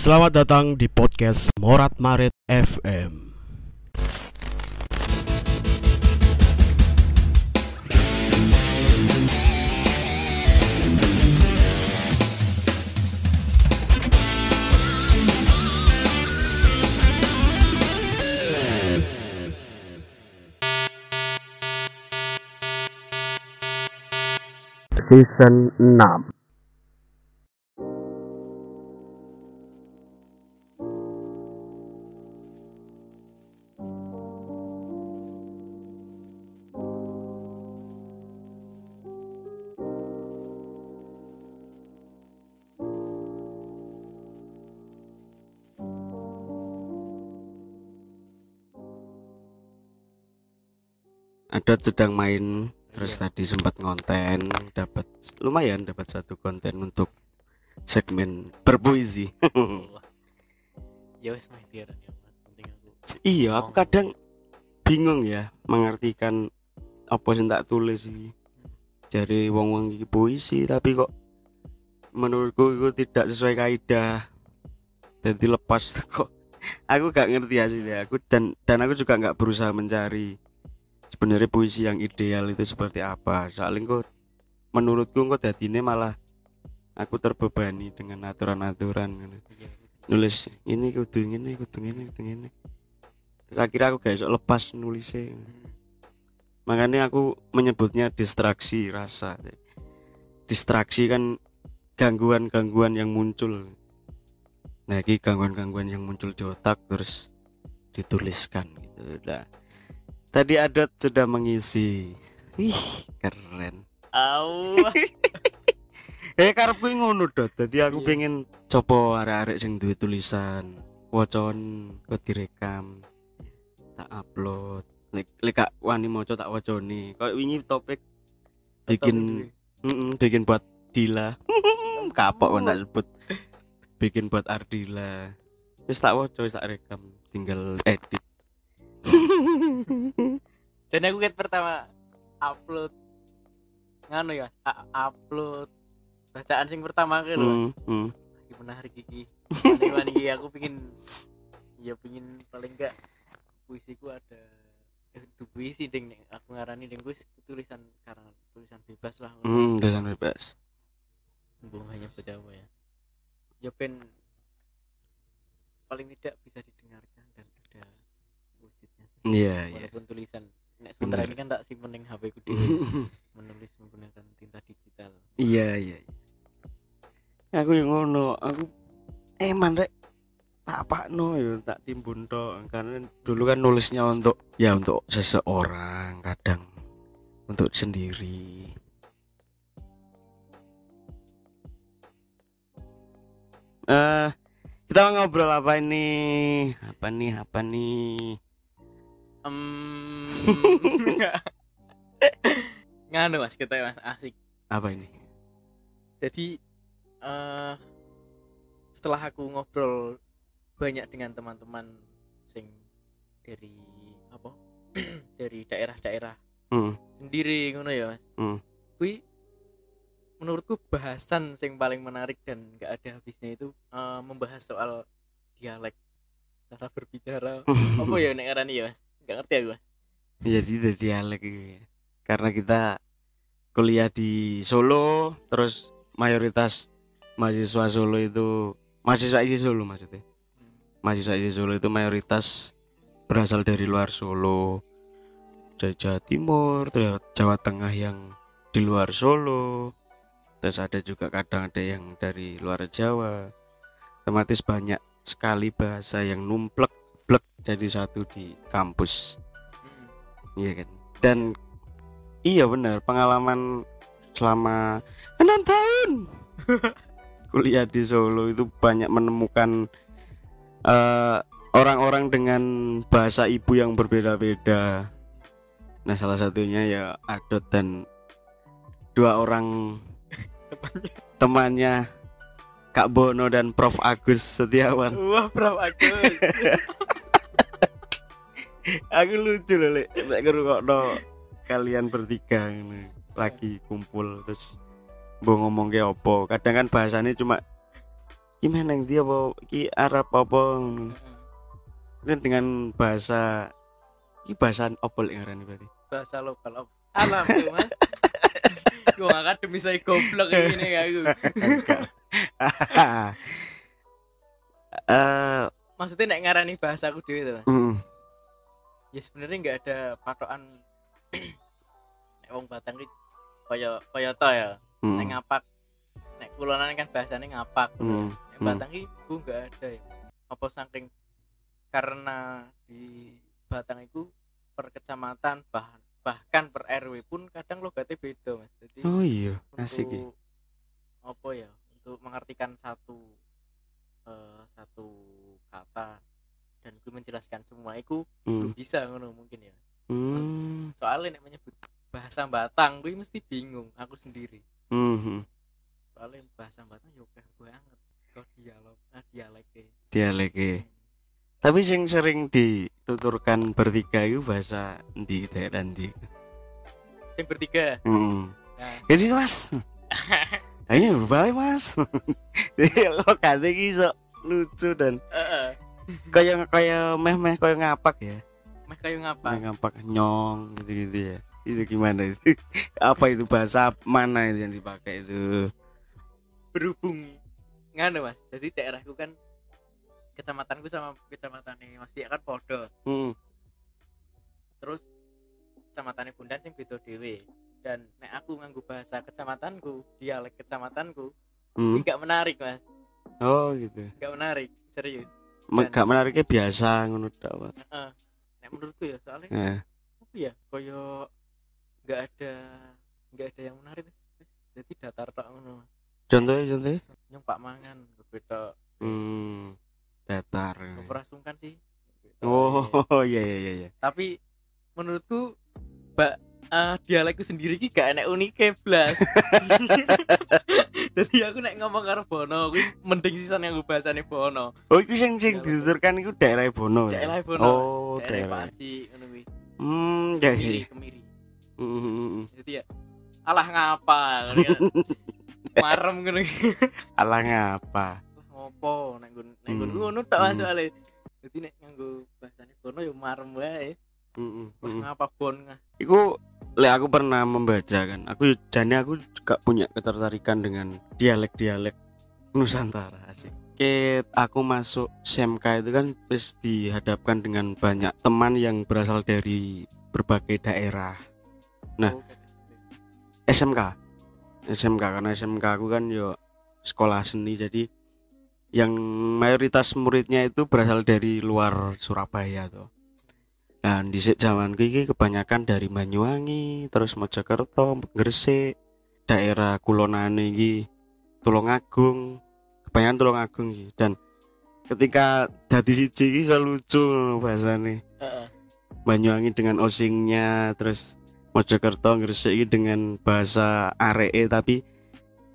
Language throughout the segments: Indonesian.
Selamat datang di podcast Morat Marit FM. Season 6 Adot sedang main terus tadi sempat ngonten dapat lumayan dapat satu konten untuk segmen berpuisi. Ya wes ya iya aku kadang bingung ya mengartikan apa sih tak tulis sih dari wong wong iki puisi tapi kok menurutku itu tidak sesuai kaidah. Jadi lepas kok. Aku gak ngerti hasilnya aku dan dan aku juga nggak berusaha mencari sebenarnya puisi yang ideal itu seperti apa? Soalnya kok menurutku kok ini malah aku terbebani dengan aturan-aturan gitu. nulis ini kudu ini kudu ini kudu ini terus akhirnya aku gak lepas nulisnya. Hmm. makanya aku menyebutnya distraksi rasa. Distraksi kan gangguan-gangguan yang muncul. Nah ini gangguan-gangguan yang muncul di otak terus dituliskan gitu. Nah tadi Adot sudah mengisi. Wih keren. Au. Eh karepku ngono dot. Jadi aku Iya. pengen coba arek-arek sing duwe tulisan. Wacon kok direkam tak upload. Lek lek gak wani maca tak waconi kok wingi topik bikin mm bikin buat Dila. Kapok kan tak sebut. Bikin buat Ardila. Wis tak waca wis tak rekam. Tinggal edit jadi aku kan pertama upload nganu ya upload bacaan sing pertama ke lho hmm, hmm. Iki menarik iki. Iki aku pingin ya pingin paling enggak puisiku ada eh, itu puisi ding aku ngarani ding wis tulisan karangan tulisan bebas lah. Hmm tulisan bebas. Mumpung hanya berdawa ya. Ya pen paling tidak bisa didengarkan dan iya iya. Walaupun tulisan nek sebentar Bener. ini kan tak simpen yang HP ku dhewe. Menulis menggunakan tinta digital. Iya iya iya. aku yang ngono aku eman rek tak apa no ya tak timbun tok. Karena dulu kan nulisnya untuk ya untuk seseorang kadang untuk sendiri. Eh kita mau ngobrol apa ini? Apa nih apa nih Em, nganu mas. Kita mas asik. Apa ini? Jadi eh setelah aku ngobrol banyak dengan teman-teman sing dari apa? Dari daerah-daerah hmm, sendiri ngono ya mas. Hmm. kui menurutku bahasan sing paling menarik dan gak ada habisnya itu eh, membahas soal dialek cara berbicara. Apa ya nek ngarani ya mas gak ngerti aku mas. Jadi dari dialek iki. karena kita kuliah di Solo terus mayoritas mahasiswa Solo itu mahasiswa isi Solo maksudnya. Mahasiswa isi Solo itu mayoritas berasal dari luar Solo. Dari Jawa Timur Jawa Tengah yang di luar Solo. Terus ada juga kadang ada yang dari luar Jawa. Otomatis banyak sekali bahasa yang numplek blek jadi satu di kampus Hmm. Iya kan. Dan iya benar pengalaman selama enam tahun kuliah di Solo itu banyak menemukan eh, orang-orang dengan bahasa ibu yang berbeda-beda. Nah salah satunya ya Adot dan dua orang temannya Kak Bono dan Prof. Agus Setiawan. wah Prof. Agus. Aku lucu loh lek. Lek ngrungokno kalian bertiga ini lagi kumpul terus mau ngomong ke opo kadang kan bahasannya cuma gimana yang dia apa? Ki Arab apa? Heeh. itu dengan bahasa ki bahasa apa lek ngarani berarti? Bahasa lokal apa? Alam mas. Gua akademis saya goblok kayak gini aku eh maksudnya nek ngarani bahasa aku dewe tuh mas? Mm, ya sebenarnya nggak ada patokan nek wong Batang iki kaya kaya ta ya. Mm, nek ngapak nek kulonan kan bahasanya ngapak mm, nek hmm. Batang iki ku nggak ada ya. Apa saking karena di Batang itu per kecamatan bah, bahkan per RW pun kadang logatnya beda mas. Jadi oh iya asik untuk apa ya untuk mengartikan satu eh, satu kata dan gue menjelaskan semua itu belum mm, bisa ngono mungkin ya. Mm, soalnya nek menyebut bahasa Batang gue mesti bingung aku sendiri. Mm, soalnya bahasa Batang yo kayak banget kok dialog ah dialeknya dialek tapi sing sering dituturkan bertiga itu bahasa di daerah di yang bertiga? Mm. nah. Jadi mas ayo balik mas. Lo kata so lucu dan eh, eh, kayak kayak meh meh kayak ngapak ya. Meh kayu ngapa Kayak ngapak nyong gitu gitu ya. Itu gimana itu? Apa itu bahasa mana itu yang dipakai itu? Berhubung nganu mas. Jadi daerahku kan kecamatanku sama kecamatan ini. Mas Tia kan podo hmm. terus kecamatannya Bundan sing beda dewe dan nek aku nganggo bahasa kecamatanku dialek kecamatanku Hmm. nggak menarik mas oh gitu nggak menarik serius Me- gak menariknya biasa ngono Pak. Heeh. nek menurutku ya soalnya Nah, apa ya koyo nggak ada nggak ada yang menarik Mas. jadi datar tok ngono contohnya contohnya nyong pak mangan berbeda hmm. datar keperasungkan sih oh iya iya iya iya. tapi menurutku mbak eh, dialekku sendiri ki gak enak unik blas. Jadi aku nek ngomong karo Bono kuwi mending sisan yang bahasane Bono. Oh itu sing sing dituturkan itu daerah Bono. Daerah Bono oh daerah daerah. Pak Haji ngono kuwi. Hmm kemiri kemiri. Hmm, hmm, jadi ya alah ngapa kan. marem ngono alah ngapa. Ngopo nek nggon nek nggon ngono tok jadi nek nganggo bahasane Bono ya marem wae Wah, hmm. ngapa Bon ngah Iku le aku pernah membaca kan. Aku jane aku juga punya ketertarikan dengan dialek-dialek Nusantara asik. Ket aku masuk SMK itu kan terus dihadapkan dengan banyak teman yang berasal dari berbagai daerah. Nah. Oh, SMK. SMK karena SMK aku kan yo sekolah seni jadi yang mayoritas muridnya itu berasal dari luar Surabaya tuh. Dan di zaman iki kebanyakan dari Banyuwangi, terus Mojokerto, Gresik, daerah kulonane iki Tulungagung, kebanyakan Tulungagung iki dan ketika dadi siji iki lucu bahasane. Heeh. Banyuwangi dengan osingnya terus Mojokerto Gresik iki dengan bahasa aree tapi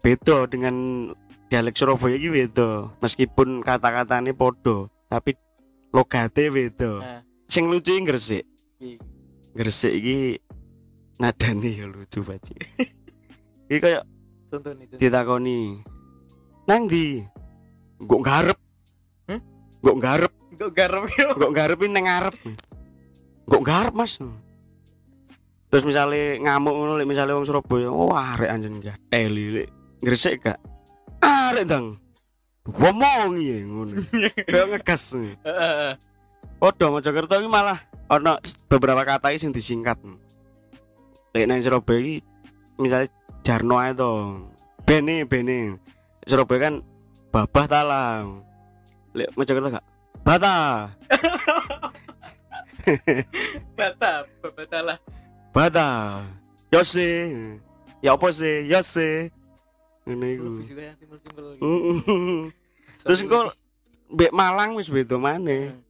beda dengan dialek Surabaya iki beda meskipun kata-katanya podo tapi logate beda Nah, sing lucu iki Gresik. Iki. Gresik iki nadane ya lucu baci iki kayak contoh nih contoh. ditakoni nang di kok garep Hmm? kok garep kok garam yo. Kok garep ini nang ngarep. Kok garep mas. Terus misalnya ngamuk ngono lek misalnya wong Surabaya oh arek anjen gak eli lek gresik gak arek dang. Ngomong ya ngono. Kayak ngegas. Heeh. Podo Mojokerto iki malah ana beberapa kata sing disingkat. Lek nang Surabaya iki misalnya Jarno ae to. Bene bene. Surabaya kan babah talah. Lek Mojokerto gak bata. bata bata lah Bata. Yose. Ya apa sih? Yose. Ngene iku. Mm. Terus engko mbek Malang wis beda maneh.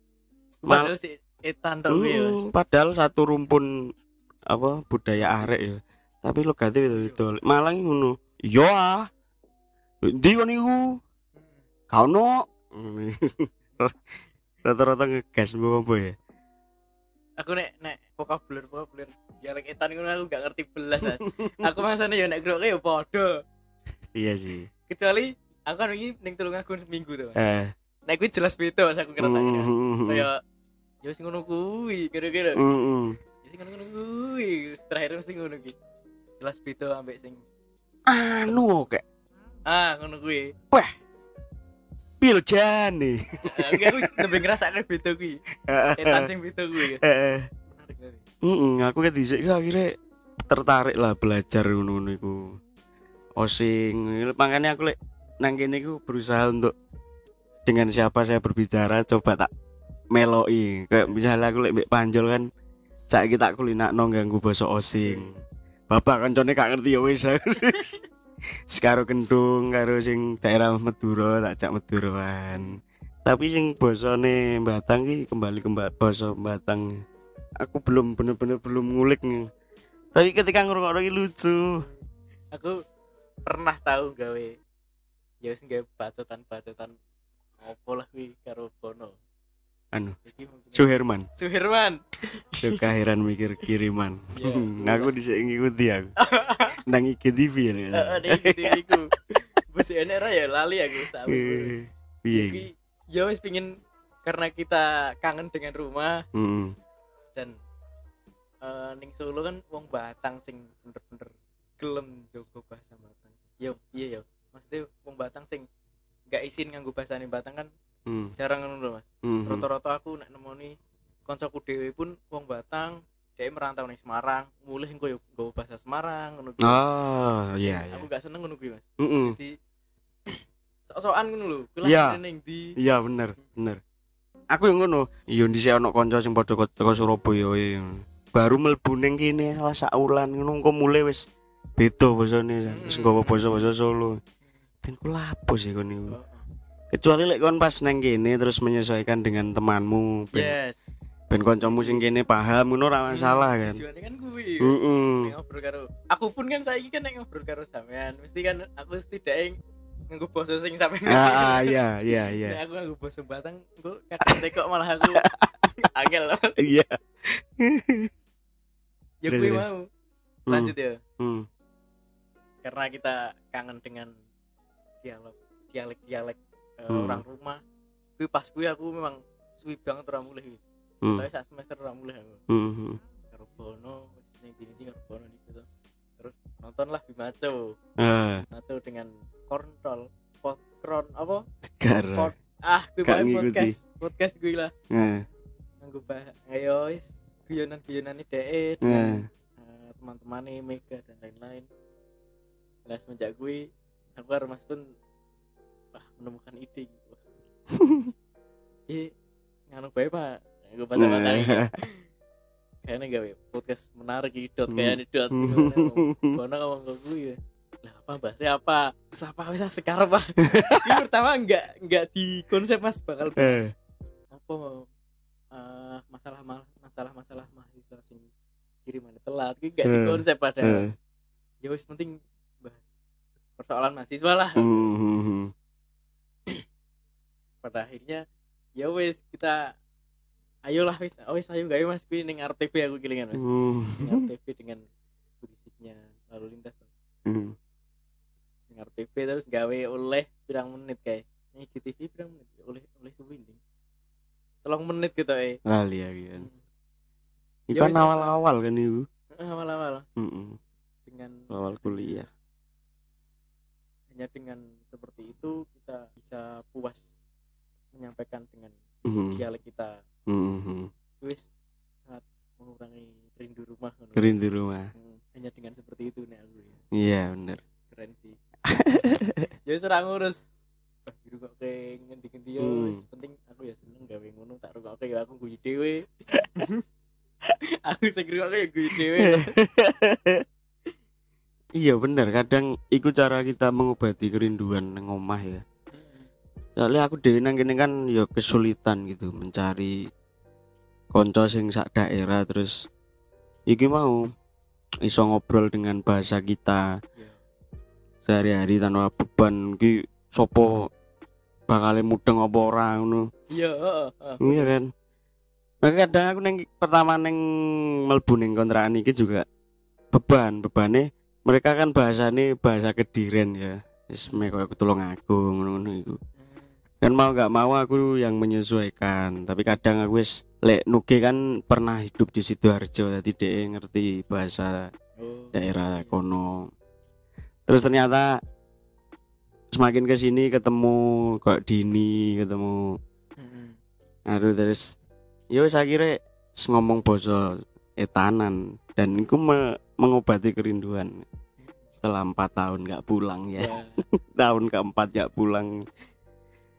Mal- Padahal si Mas. Hmm, padahal satu rumpun apa budaya arek ya. Tapi lo ganti itu itu. Malang ngono. Yo ah. Kon iku? Kau no. Rata-rata ngegas mbok apa ya? Aku nek nek vokabuler vokabuler dialek etan ngono aku gak ngerti belas. Aku masane ya nek grok ya padha. Iya sih. Kecuali aku kan ini ning Tulungagung seminggu tuh. Eh. nek kuwi jelas beda Mas aku ngerasa Mm, kayak ya wis ngono kuwi kira-kira. Mm. jadi kan ngono kuwi terakhir mesti ngono ki jelas beda ambek sing Anu kayak ah ngono kuwi. Piljani. enggak aku lebih ngerasa kan beda kuwi. Etan sing beda kuwi banget. Heeh, aku kan dhisik ya akhirnya tertarik lah belajar ngono-ngono iku. Osing, makanya aku lek nang kene iku berusaha untuk dengan siapa saya berbicara coba tak meloi. Kayak misalnya aku mbek panjol kan saiki tak kulinakno ganggu basa osing. Bapak kancane gak ngerti ya wis. Sekaro kendung karo sing daerah Madura tak jak Maduroan. Tapi sing basane Batang ki kembali ke basa Batang aku belum bener-bener belum ngulik nih. Tapi ketika ngrungokno iki lucu. aku pernah tahu gawe ya wis gawe bacotan-bacotan opo lah kuwi karo Bono Anu, iki Suherman, Suherman suka heran mikir kiriman. Iya. aku dhisik ngikuti aku. Nang IGTV ya. heeh ning gitu iku wis enek ra ya lali aku wis ngono. Eh, Piye? Iki, ya wis pingin karena kita kangen dengan rumah Heeh. dan eh ning Solo kan wong Batang sing bener-bener gelem jogo bahasa Batang. Yo iya yo. Maksudnya wong Batang sing gak isin nganggo bahasane Batang kan Hmm. jarang ngono lho Mas. Hmm. Rata-rata aku nek nemoni kancaku dhewe pun wong Batang, dhek merantau ning Semarang, mulih engko yo nggawa bahasa Semarang ngono. Oh, iya iya. Aku gak seneng ngono kuwi Mas. Heeh. Jadi sok-sokan ngono lho. Kuwi Iya. lahirnya ning ndi? Iya bener, bener. Aku yang ngono. Iya dhisik ana kanca sing padha teko Surabaya wae. Baru mlebu ning kene salah sak wulan ngono engko mulai wis beda basane. Wis Hmm. nggawa basa-basa Solo. Den ku lapo sih kon niku. Kecuali lek kon pas neng kene terus menyesuaikan dengan temanmu, ben, Yes. ben kancamu sing kene paham ngono ora masalah kan. Tujuannya kan kuwi. Heeh. Nek ngobrol karo aku pun kan saiki kan ngobrol karo sampean mesti kan aku setidaknya nganggo basa sing sampean Ah, iya iya iya. Nek aku nganggo basa Batang engko kadang tekok malah aku angel loh. Iya. Ya kuwi mau. Lanjut ya. Hmm. Karena kita kangen dengan dialog dialek-dialek eh, Hmm. orang rumah. Kuwi pas kuwi aku memang suwi banget ora mulih kuwi. Hmm. Tapi sak semester ora mulih aku. Hmm. Karo Bono wis ning dindi karo Bono gitu. Terus nontonlah Bimaco. Ah, atau dengan kontrol podkron apa. Pod- ah gue main podcast podcast gue lah Ah, nganggo bah ayo wis guyonan guyonan ini deh teman-teman nih Mega dan lain-lain lah semenjak gue aku Mas pun wah menemukan ide gitu Ih, nganu bae pak gue bahasa bahasa kayaknya gawe podcast menarik gitu dot Hmm. kayak nih dot Kono ngomong ke gue ya. Lah apa bahasnya apa? Terus apa bisa sekarang pak? Ini pertama enggak enggak di konsep mas bakal bahas apa eh, masalah masalah masalah mahasiswa sing kiriman telat. Ini enggak di Eh. konsep Eh. padahal. Ya wis penting bahas persoalan mahasiswa lah. Hmm. Pada akhirnya ya wis kita ayolah wis wis ayo gawe mas kuwi ning RTV aku kilingan mas. Ning RTV dengan berisiknya lalu lintas. Hmm. dengar TV terus gawe oleh pirang menit kayak ini TV pirang menit Ya, oleh oleh suwi tolong menit gitu eh Kali ya kan. Ya Ikan wis, awal-awal kan itu. awal-awal Heeh. dengan Awal kuliah. hanya dengan seperti itu kita bisa puas menyampaikan dengan Hmm. dialek kita Hmm. wis sangat mengurangi rindu rumah ngono. Rindu rumah. Hmm, hanya dengan seperti itu nih aku ya Iya bener. keren sih ya wis ora ngurus Wah, biru kok kayak ngendi-ngendi ya Hmm. penting aku ya seneng gawe ngono tak rukokke ya aku guyu dhewe aku sing rukokke ya guyu dhewe iya bener kadang iku cara kita mengobati kerinduan nang omah ya soalnya aku dewe nang kene kan ya kesulitan gitu mencari konco sing sak daerah terus iki mau iso ngobrol dengan bahasa kita Ya. sehari-hari tanpa beban. Ki sopo bakal mudeng apa ora ngono? Iya iya kan? Maka kadang aku neng pertama neng melbu neng kontrakan iki juga beban bebane mereka kan bahasane bahasa kediren ya. Wis meh koyo ketulung aku ngono-ngono iku kan mau nggak mau aku yang menyesuaikan. Tapi kadang aku wis lek nuge kan pernah hidup di sidoarjo jadi dia ngerti bahasa Oh. daerah kono. Terus ternyata semakin ke sini ketemu kok dini ketemu aduh terus yo saya kira ngomong boso etanan. Dan itu me- mengobati kerinduan. Setelah empat tahun nggak pulang ya. Ya. tahun keempat nggak pulang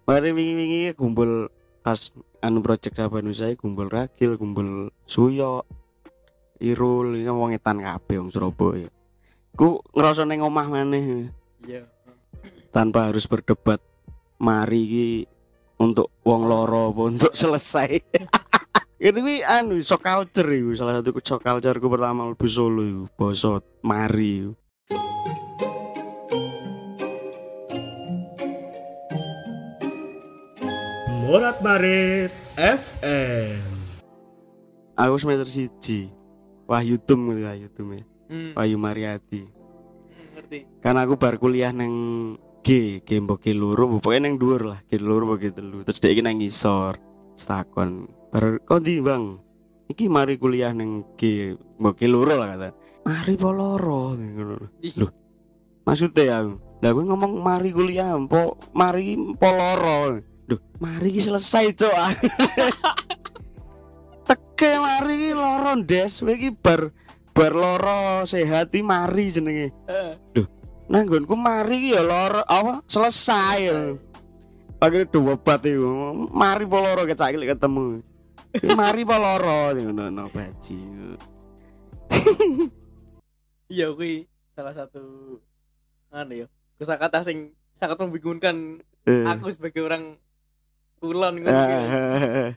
mari wingi-wingi kumpul pas anu project Sabanusa kumpul ragil kumpul suyo irul ini wong etan kabeh wong Surabaya ku ngerasa neng omah maneh Iya. tanpa harus berdebat mari iki untuk wong loro untuk selesai ini wi anu shock culture iku salah satu shock culture ku pertama mlebu Solo iku basa mari iku. Morat Marit FM. aku semester siji Wahyu Tum gitu Wahyu Tum ya Hmm. Wahyu Mariati Hmm, Ngerti. karena aku baru kuliah neng G G mbok G loro pokoknya neng dhuwur lah G loro mbok G telu terus dia iki nang ngisor stakon baru kok ndi bang iki mari kuliah neng G mbok G loro lah kata mari po loro ngono Ih. Loh. maksudnya aku lah gue ngomong mari kuliah po mari po loro Duh, mari selesai cok teke mari loro des kowe iki bar bar loro sehat iki mari jenenge Eh, Nah, nggonku mari ya loro apa selesai. ya. Akhirnya dua obat itu. Mari po loro kecak iki ketemu. mari po loro ngono no baji. Iya kuwi salah satu anu ya. Kosakata sing sangat membingungkan Eh. aku sebagai orang kulon ngono gitu. Eh,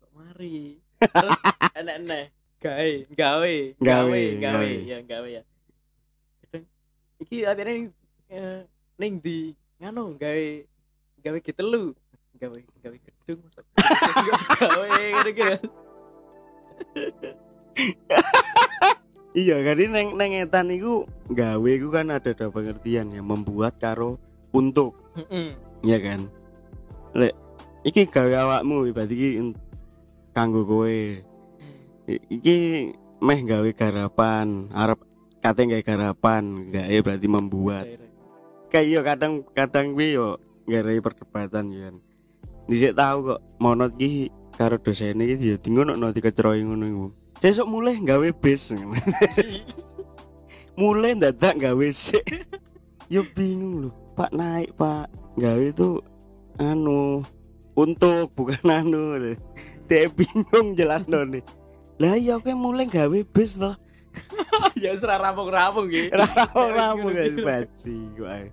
Kok mari. Terus enek-enek gawe, gawe, Gawe, gawe, ya gawe ya. Kadang iki artinya ning eh, ning di nganu gawe gawe gitu gawe gawe gedung maksud. gawe gitu. Iya, jadi neng neng etan iku gawe iku kan ada ada pengertian ya membuat karo untuk, Heeh. ya kan. Lek iki gawe awakmu berarti iki kanggo kowe. Iki meh gawe garapan arep kate gawe garapan gawe berarti membuat. Kayak iya kadang kadang gue yo gawe perdebatan ya kan dhisik tahu kok mono iki karo dosen iki ya ngono no dikecroi ngono iku. Sesuk mulai gawe bis. Mulai dadak gawe sik. Yo bingung loh pak naik pak. Gawe itu anu untuk bukan anu dia bingung jelas nih. Lah iya oke mulai gawe bis loh ya serah rampung-rampung gitu. ramu guys baci wae.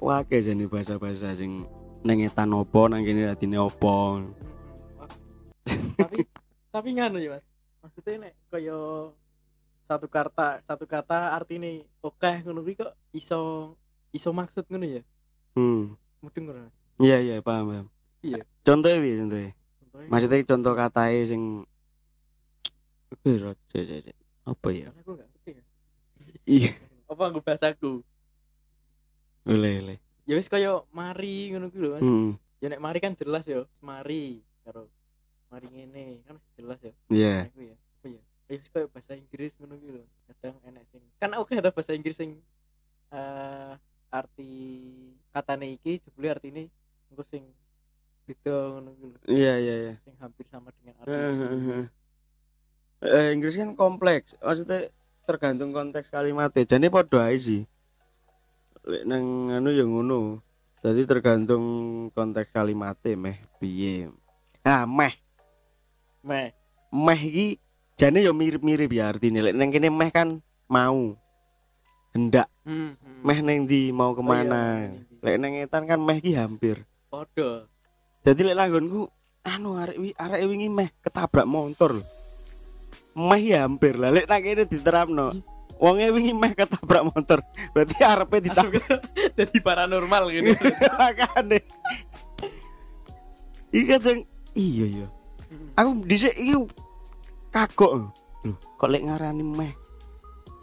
Wake jane bahasa-bahasa sing nang etan opo nang kene latine opo. Tapi tapi nganu ya mas. Maksudnya nek kaya satu kata satu kata artinya oke ngono kuwi kok iso iso maksud ngono ya? Hmm. Mudeng ngono iya iya paham paham Iya. contohnya piye contohnya Contohnya, maksudnya contoh katae sing Oke, rojo aja. Apa ya? aku ya. Iya, apa aku? Bahasaku boleh, boleh. ya wis kaya mari ngono kuwi lho mas. Ya nek mari kan jelas ya mari karo mari ngene kan jelas ya. Iya. Aku ya. Apa ya. Ya wis kaya bahasa Inggris ngono kuwi lho. Kadang enek sing kan oke ada bahasa Inggris sing eh arti katane iki jebule artine engko sing beda lho Iya, iya, iya. sing hampir sama dengan arti Eh, Inggris kan kompleks. Maksudnya tergantung konteks kalimatnya. Jadi podo ae sih. Lek nang anu ya ngono. Jadi tergantung konteks kalimatnya meh piye. Ah, meh. meh Meh iki jane ya mirip-mirip ya artinya. Lek nang kene meh kan mau. Hendak hmm, hmm. meh neng di mau ke mana. iya, iya. Lek nang etan kan meh ki hampir. podo Jadi lek langgonku anu arek wi arek wingi meh ketabrak motor lho. Meh ya hampir lah lek nang kene diterapno. Wonge wingi meh ketabrak motor. Berarti arepe ditabrak jadi paranormal gitu makane. Iki kadang iya iya. Aku dhisik iki kagok. Lho, kok lek ngarani meh.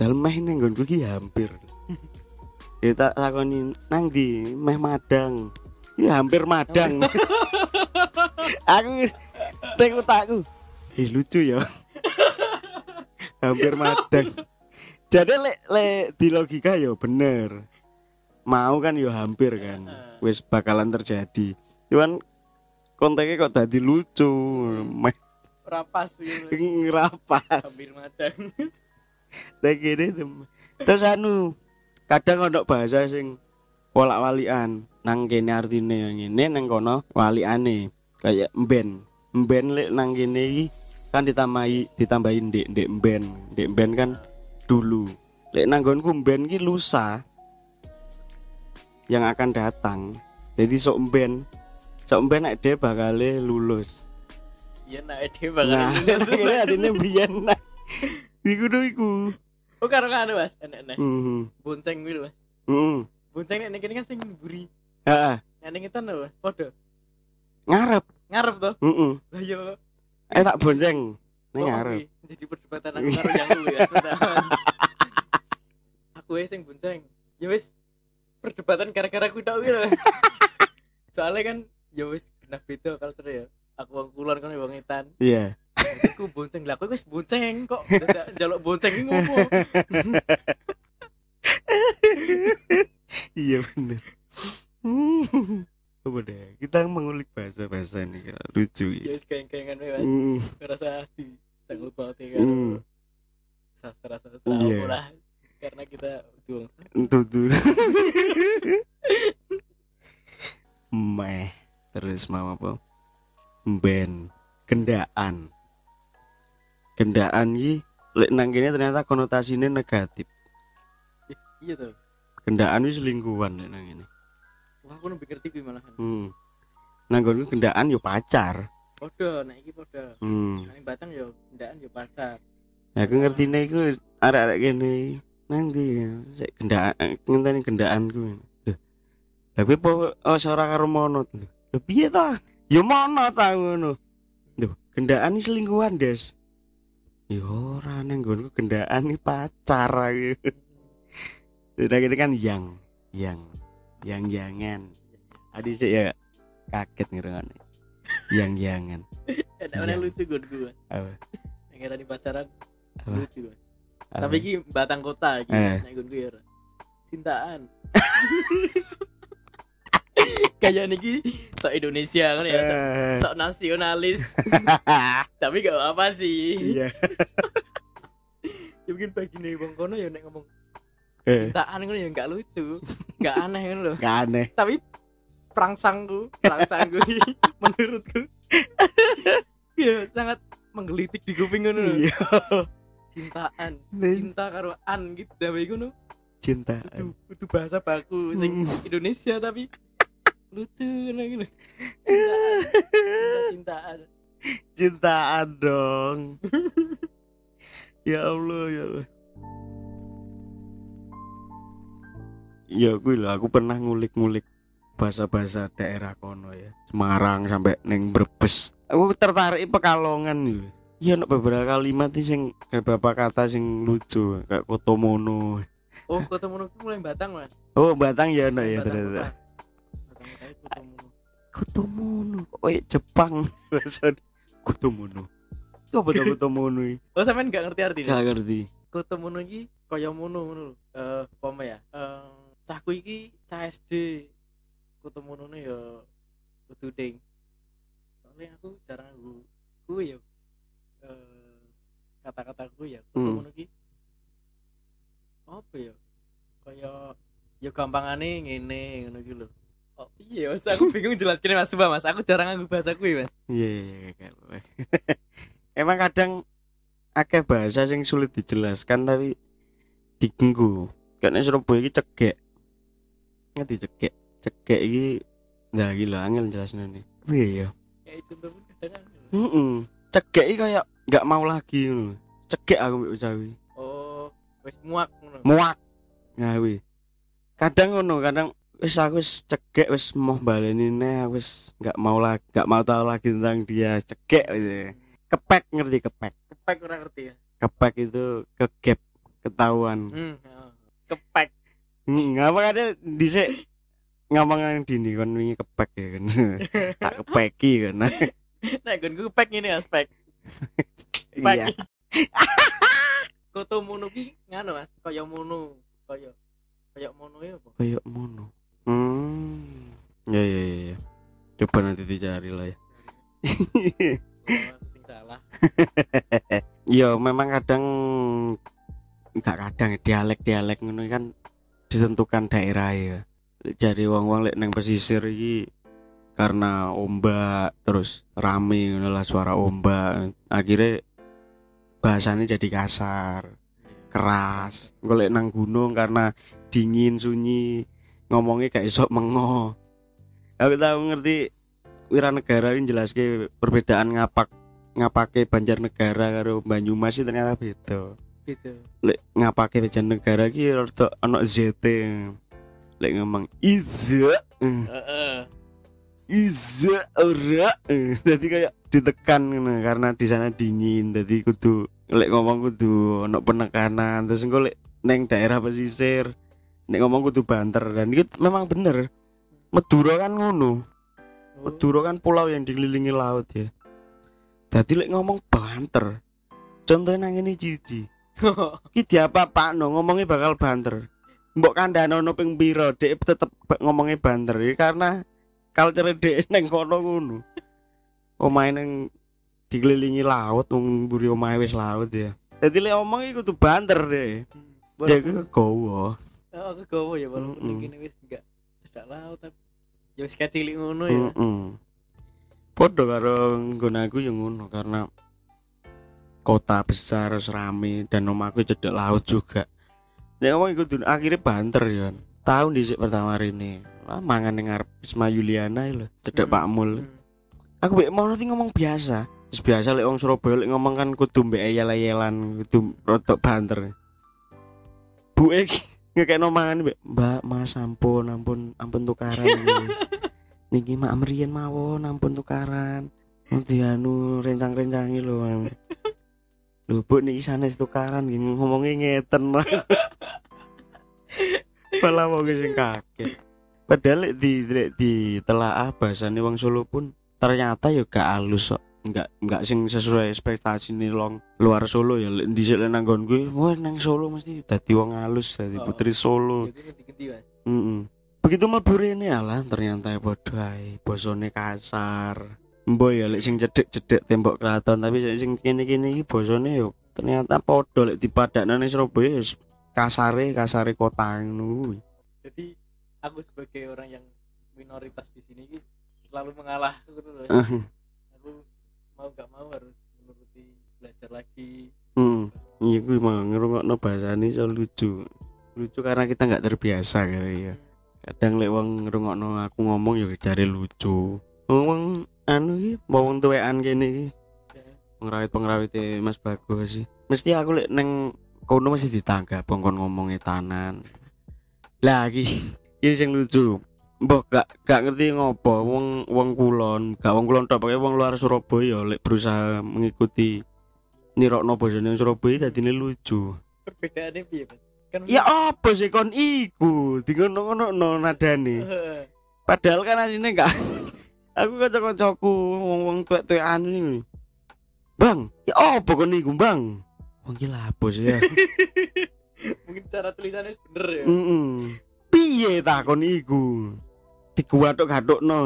Dal meh ning nggonku ki hampir. Ya tak takoni nang ndi meh madang. Ya hampir madang. aku tek takku. Ih lucu ya. hampir madang. Jadi lek lek di logika ya bener. Mau kan ya hampir kan. Wis bakalan terjadi. Cuman kontennya kok tadi lucu. Meh rapas gitu ngerapas. hampir madang Lah gini tuh. Terus anu kadang ono bahasa sing wolak-walian nang kene artine yang ini nang kono waliane kayak mben. Mben lek nang kene iki kan ditambahi ditambahin ndek ndek mben. Ndek mben kan dulu. Lek nang nggonku mben ki lusa yang akan datang. Jadi sok mben. Sok mben nek dia bakale lulus. Iya nak ide nah banget ini artine biyen nah iku do iku. Oh karo kan mas. Enak-enak mhm. Bonceng gitu mas. Mhm bonceng nek ini kan sing buri heeh. Yang ini kan mas podo ngarep. Ngarep tuh heeh. Lah yo eh tak bonceng. Ning Oh, ngarep. jadi perdebatan aku karo yang kuwi ya aku wis sing bonceng. Ya wis perdebatan gara-gara aku tok lho, Mas. soalnya kan ya wis kena beda culture ya. Aku wong kulon kan wong etan iya. Aku bonceng. Lah aku wis bonceng kok. Njaluk bonceng iki ngopo iya bener apa deh kita mengulik bahasa bahasa ini kan lucu ya ya wis kayang-kayangan wae Mas Hmm, ngerasa di banget ya kan sastra-sastra Iya. apa lah karena kita doang Tuh tuh. Meh. Terus mau apa? Ben. Kendaan. Kendaan ki lek nang kene ternyata konotasinya negatif. iya tuh Kendaan wis selingkuhan lek nang kene. wah aku lebih ngerti kuwi malahan Hmm. Nang kono kendaan yo pacar. podo nek iki podo Hmm. Nang Batang yo ndaan yo pacar. Ya aku ngertine iku arek-arek kene nanti ya sik kendaan ngenteni kendaanku. Lho. Tapi po oh, ora karo mono lho. Piye ta? Ya mono ta ngono. Lho, kendaan iki selingkuhan, Des. Ya ora nang nggonku kendaan iki pacar aku. Udah gitu kan yang yang yang jangan. Adi sih ya kaget ngerungane. Yang jangan. Ada mana lucu gue gue. Apa? Yang tadi pacaran Apa? lucu gue. Tapi iki Batang Kota iki Eh. nek gue gue. Cintaan. Kayak niki sok Indonesia kan ya, sok, Eh. sok nasionalis. Tapi gak apa sih. Iya. Ya mungkin bagi nih bang kono ya nek ngomong Eh, cintaan kan ya nggak lucu, nggak aneh kan loh. gak aneh. tapi perangsangku perangsangku menurutku ya sangat menggelitik di kuping lho. Iya. cintaan cinta karo an gitu dawe ngono Cinta. itu itu bahasa baku sing Hmm. Indonesia tapi lucu gitu cintaan cinta cintaan Cintaan dong. ya Allah, ya Allah. Ya gue lah, aku pernah ngulik-ngulik bahasa-bahasa daerah kono ya. Semarang sampai neng Brebes. Aku tertarik Pekalongan gitu. Iya, ono beberapa kalimat sih sing beberapa kata sing lucu kayak kotomono. oh kota mono ku mulai batang mas Oh, Batang ya ono ya ternyata. Itu mono Kotomono. Oh, iya, Jepang. Bahasa Kotomono. Apa tuh Kotomono oh sampean nggak ngerti artinya Gak ngerti. kota mono iki kaya mono ngono lho. Eh, apa ya? Eh, cahku iki cah SD. Kota mono ya kudu ding. Soalnya aku jarang nganggo kuwi ya. Eh, kata-kata kuwi ya. Kota Hmm. iki apa ya? Kaya ya gampangane ngene ngono iki lho. Oh piye Mas aku bingung jelaskin Mas Suba Mas. Aku jarang nganggo bahasa kuwi Mas. Iya, iya, iya, apa-apa. Emang kadang akeh bahasa yang sulit dijelaskan tapi digenggu. Karena Surabaya iki cegek. Ngerti cegek. Cegek iki Nah gila angel jelasnya nih. Iya ya. Kadang Heeh. Cegek iki kayak nggak mau lagi ngono. Cegek aku mbek ucawi. Oh, wis muak ngono. Muak. Nah wi. Kadang ngono, kadang wis aku wis cegek wis mau baleni neh aku wis nggak mau lagi nggak mau tahu lagi tentang dia cegek gitu. Kepek ngerti kepek. Kepek ora ngerti ya. Kepek itu kegap ketahuan. Hmm, heeh. kepek. Ngapa ada dhisik ngomong yang dini kan wingi kepek ya kan tak kepeki kan Nek gon ku pek ngene aspek. Pek. iya Koto mono ki nganu Mas, kaya mono, kaya kaya mono ya apa? kayak mono hmm ya ya ya, ya. coba nanti dicari lah ya salah. ya memang kadang nggak kadang dialek-dialek ngono kan ditentukan daerah ya. Jadi wong-wong lek neng pesisir iki karena ombak terus rame lah suara ombak akhirnya bahasanya jadi kasar keras. Golek nang gunung karena dingin sunyi ngomongnya kayak sok mengo. Aku tahu ngerti Wiranegara ini jelas perbedaan ngapak ngapake Banjarnegara karo Banyumas ternyata beda Gitu. lek ngapake Banjarnegara ki rada ana ZT lek ngomong iza eh, Heeh. iza ora. Jadi kayak ditekan karena di sana dingin jadi kudu lek ngomong kudu ono penekanan terus engko lek neng daerah pesisir nek ngomong kudu banter dan itu memang bener. Madura kan ngono. Oh. Madura kan pulau yang dikelilingi laut ya. Jadi lek ngomong banter contohnya nang ini cici Ki diapa no ngomongnya bakal banter. Mbok kandhane ono ping pira, dhek tetep ngomongnya banter ya karena culture dhek neng kono ngono. Omahe neng dikelilingi laut, wong mburi omahe wis laut ya. Dadi lek omong iku kudu banter deh. Dia kegowo. Oh, aku gowo ya walaupun Mm-mm. mm wis enggak cedak laut tapi ya wis kecilik ngono ya. Heeh. Padha karo nggon aku ya ngono karena kota besar rame dan omahku cedek laut juga. Nek ngomong iku akhirnya banter ya. Tahun dhisik pertama rene. Wah, mangan ning ngarep Isma Yuliana lho, cedek. Pak Mul. Hmm. Aku mek mau nanti ngomong biasa. Biasa lek wong Surabaya lek ngomong kan kudu mbek eyel-eyelan, kudu rodok banter. Bu iki ngekekno mangan mbek, Mbak, Mas ampun, ampun, ampun tukaran. iki." Niki mak meriyen mawon ampun tukaran. Nanti anu rencang-rencangi lho. Lho, Bu niki sanes tukaran gini ngomongnya ngeten. Malah mau sing kaget. Padahal di lek di telaah bahasane wong Solo pun ternyata ya gak halus kok. Enggak enggak sing sesuai ekspektasi nih long luar Solo ya lek dhisik lek nang nggon gue, wah nang Solo mesti dadi wong halus, dadi Oh. putri Solo. Itu Mas. Mm Begitu mlebu rene alah ternyata ya padha ae, basane kasar. Mbok ya lek sing cedek-cedek tembok keraton tapi sing- kene-kene iki basane yo ternyata padha lek dipadakno ning Surabaya ya kasare kasare kota ngono. Jadi aku sebagai orang yang minoritas di sini selalu mengalah gitu loh. Aku mau gak mau harus menuruti belajar lagi. Hmm. Iya kuwi mah ngrungokno bahasane iso lucu. Lucu karena kita nggak terbiasa kali ya. Kadang lek wong ngrungokno aku ngomong ya jare lucu. Wong anu iki wong tuwekan kene iki. Pengrawit-pengrawit Mas Bagus sih. Mesti aku lek neng kono masih ditanggap kon ngomongnya tanan. Lagi ini sing lucu. Mbok gak gak ngerti ngopo wong wong kulon, gak wong kulon tok, wong luar Surabaya lek berusaha mengikuti nirokno bojone Surabaya dadine lucu. Perbedaannya piye, Mas? Kan Ya apa sih kon iku? Dingono-ngono nadane. Padahal kan asline enggak. Aku kanca-kancaku wong-wong tuwek-tuwekan ini. Bang, ya apa kon iku, Bang? Wong iki ya. Mungkin cara tulisannya bener ya. Heeh. Piye ta kon iku? Dikuwatuk-gatukno.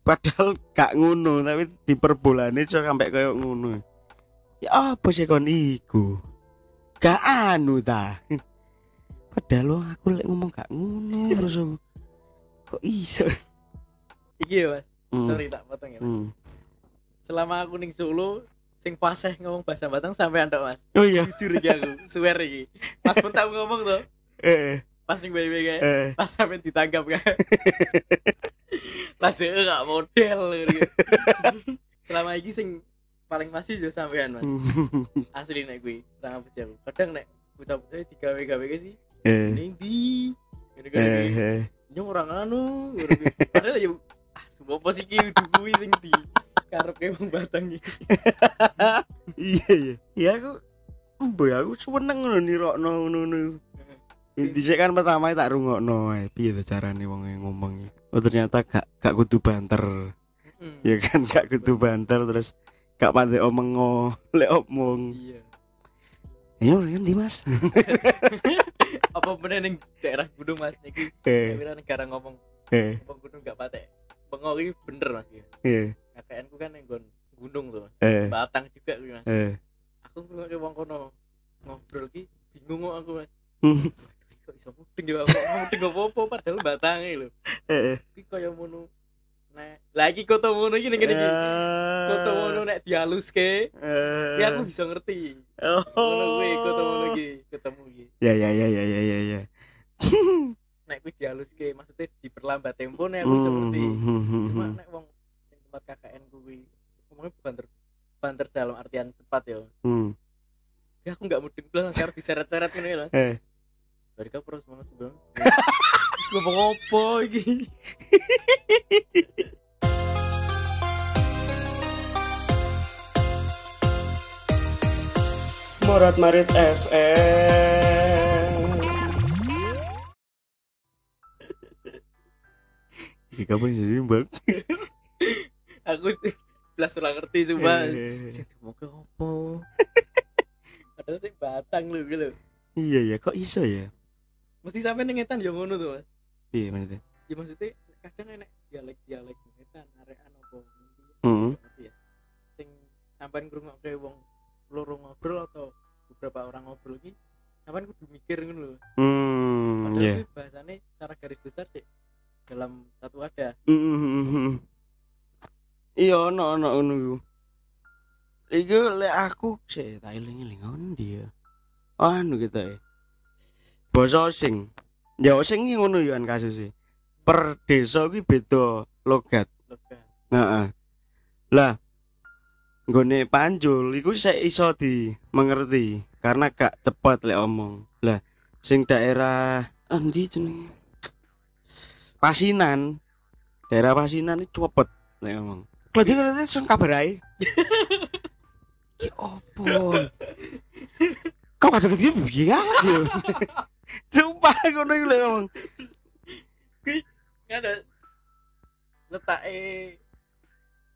Padahal gak ngono, tapi diperbolane iso sampai koyo ngono. Ya apa sih kon iku? Gak anu ta. Padahal lo aku lek ngomong gak ngono terus aku. Kok iso? Iki ya, Mas. Hmm. Sorry tak potong ya. Hmm. Selama aku ning Solo sing fasih ngomong bahasa Batang sampai antok Mas. Oh iya. Jujur iki aku, swear iki. Pas pun tahu ngomong tuh, Eh, pas ning bayi kayak eh. pas sampai ditangkap kan. Pas heeh gak model gitu. Selama iki sing paling masih yo sampean Mas. Asli nek kuwi, sama pasti aku. Kadang nek bocah-bocah digawe-gawe ke sih. Eh, Ning ndi? Gini-gini. eh, eh. Nyong orang anu. Padahal ya apa sih ki udah kuwi sing di karep ke wong Batang iki. Iya iya. Ya aku Mbok aku seneng ngono nirokno ngono. Dhisik kan pertama tak rungokno ae piye to carane wong ngomong iki. Oh ternyata gak gak kudu banter. Mm. Ya kan gak kudu banter terus gak pandai omong lek omong. iya Ya kan di Mas. apa bener ning daerah gunung mas niki Eh kira negara ngomong eh ngomong gunung gak patek bengok iki bener mas iki eh KKN ku kan yang gunung tuh mas. Eh. Batang juga kuwi mas. Eh. aku ngrungokne wong kono ngobrol ki bingung kok aku mas. Hmm. kok iso mudeng ya kok mudeng apa-apa? Padahal batange lho. Eh. iki kaya ngono nek lagi kota ngono iki ning kene iki. Kota ngono nek dihaluske Eh. ya aku bisa ngerti. Oh. ngono kuwi kota ngono iki ketemu iki. Ya ya ya ya ya ya ya. nek kuwi dihaluske maksudnya diperlambat tempo nek aku bisa ngerti cuma nek wong sing tempat KKN kuwi ngomongnya banter banter dalam artian cepat ya Hmm. ya aku nggak mudeng belas harus diseret-seret ini lah Eh. dari kau terus mana sebelum ngomong apa iki Morat Marit FM. Iki kapan sih bang? aku belas ora ngerti sumpah Eh. sing mau ke apa padahal sing batang lho gitu Iya ya, kok iso ya? mesti sampai nengetan ya ngono tuh mas Iya maksudnya. ya maksudnya kadang enak dialek dialek nengetan nanti Hmm. ngerti ya sing sampean ngrungokke wong loro ngobrol atau beberapa orang ngobrol iki sampean kudu mikir ngono lho Hmm. padahal Iya. kuwi bahasane secara garis besar sih dalam satu ada Hmm. Iya, ono ono ngono iku. Iku lek aku sih tak eling-eling ngondi ya. Anu kita ya. Basa osing. Ya osing iki ngono ya kan kasusnya. Per desa kuwi beda logat. logat Heeh. Lah nggone panjul iku sik iso di mengerti karena gak cepet lek omong. Lah sing daerah endi jenenge? Pasinan. Daerah Pasinan iki cepet lek ngomong. Kledi kledi sun kabar ae. Ki opo? Kau kata dia piye ya? Sumpah ngono iku lek ngomong. Kan ada letak eh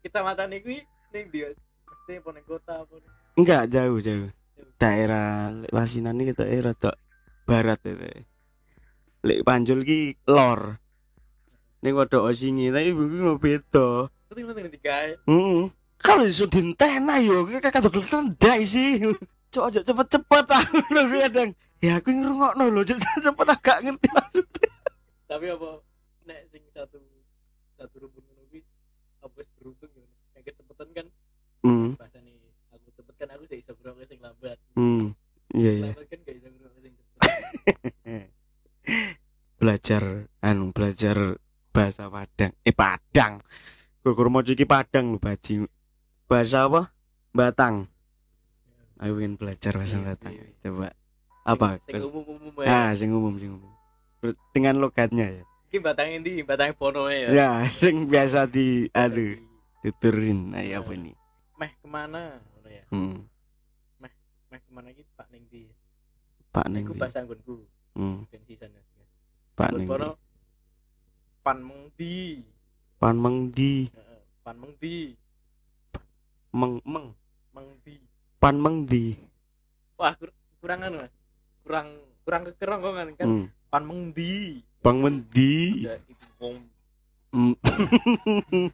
kecamatan iki ning dia pasti ning kota ning Enggak jauh jauh. Daerah Pasinan iki daerah tok barat itu. Lek Panjul ki lor. Ning wadah osingi tapi ibu beda. ngerti ngerti ngerti kae Heeh. Kalau iso dintena yo kakak dok kendai sih. Cok aja cepet-cepet aku lho kadang. Ya aku ngrungokno lho cepet agak ngerti maksudnya. tapi apa nek sing satu satu rumpun ngono kuwi apa wis beruntung ya yang kecepatan kan Hmm. bahasane aku cepet kan aku iso ngrungokne sing lambat Hmm. Iya iya. kan gak sing cepet Belajar anu belajar bahasa Padang. Eh Padang. Gur mau iki Padang lho baji. Bahasa apa? Batang. Aku ingin belajar bahasa Iya, Batang. iya. Coba apa? sing Terus- umum umum ya Ah, sing umum sing umum. Dengan logatnya ya. iki batang endi batang pono ya Ya, sing biasa di aduh, di- tuturin. Ayo apa ini? meh ke mana ya Hmm. meh ke mana iki Pak ning ndi Pak Ning. iku di. bahasa anggonku Hmm. ben Pak Ning. Pan mengdi Pan mengdi, pan mengdi meng meng. mengdi Pan mengdi. wah kur- kurang anu mas kurang kurang kekerongkongan kan Hmm. pan mengdi Bang mendi. Ya, itu Hmm.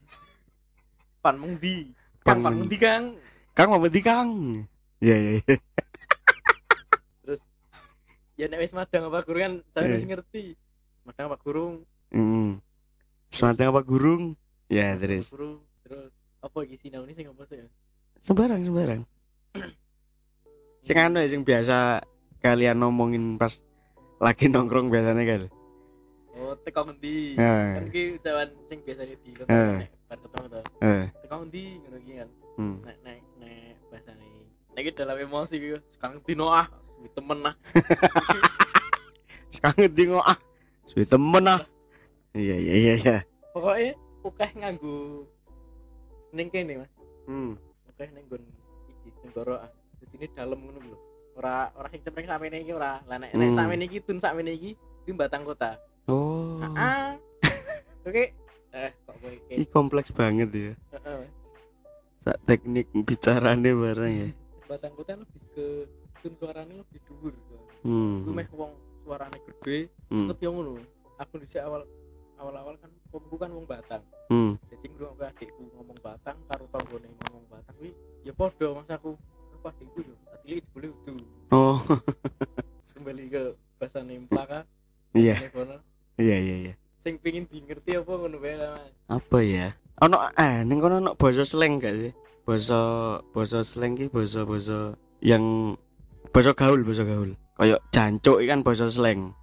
pan mengdi Pan kang pan mengdi kang Kang mau mendi Kang. Ya ya. ya. terus ya nek wis madang apa guru kan saya Eh. wis ngerti madang apa gurung Hmm. Apa gurung? Ya terus. guru terus apa iki sinau ini sing apa sih ya? Sembarang sembarang. Sing anu ya, sing biasa kalian ngomongin pas lagi nongkrong biasanya kan. oh teko ngendi Eh. kan ki ucapan sing biasanya di kota Eh. bar ketemu to Eh. teko ngendi ngono ki kan nek nek nek bahasane nek iki dalam emosi ki sekarang dino ah suwi temen ah Sekarang di ah. Suwe temen ah. Iya iya iya iya. pokoknya ukeh nganggo ning kene mas Hmm. ukeh ning nggon iki ning goro ah jadi ini dalam ngono lho ora ora sing cempreng samene iki ora lah nek nek Hmm. samene iki tun sakmene iki kuwi batang kota Oh. ah oke eh kok kowe iki kompleks banget ya. heeh Sak teknik bicarane bareng ya. batang kota lebih ke tun suaranya lebih dhuwur Hmm. Gue meh wong suarane gede Hmm. tetep yang ngono aku di awal awal-awal kan omku kan wong Batang Hmm. jadi ngrungok ke adikku ngomong Batang karo tanggane ngomong Batang kuwi ya padha mas aku aku adikku yo tadi jebule udu Oh. kembali ke bahasa nemplaka Iya, iya, iya, iya. sing pengin di ngerti apa ngono bae mas Apa ya? Ono eh ning kono ono basa slang gak sih? Basa basa slang ki basa basa yang basa gaul, basa gaul. Kayak jancuk kan basa slang.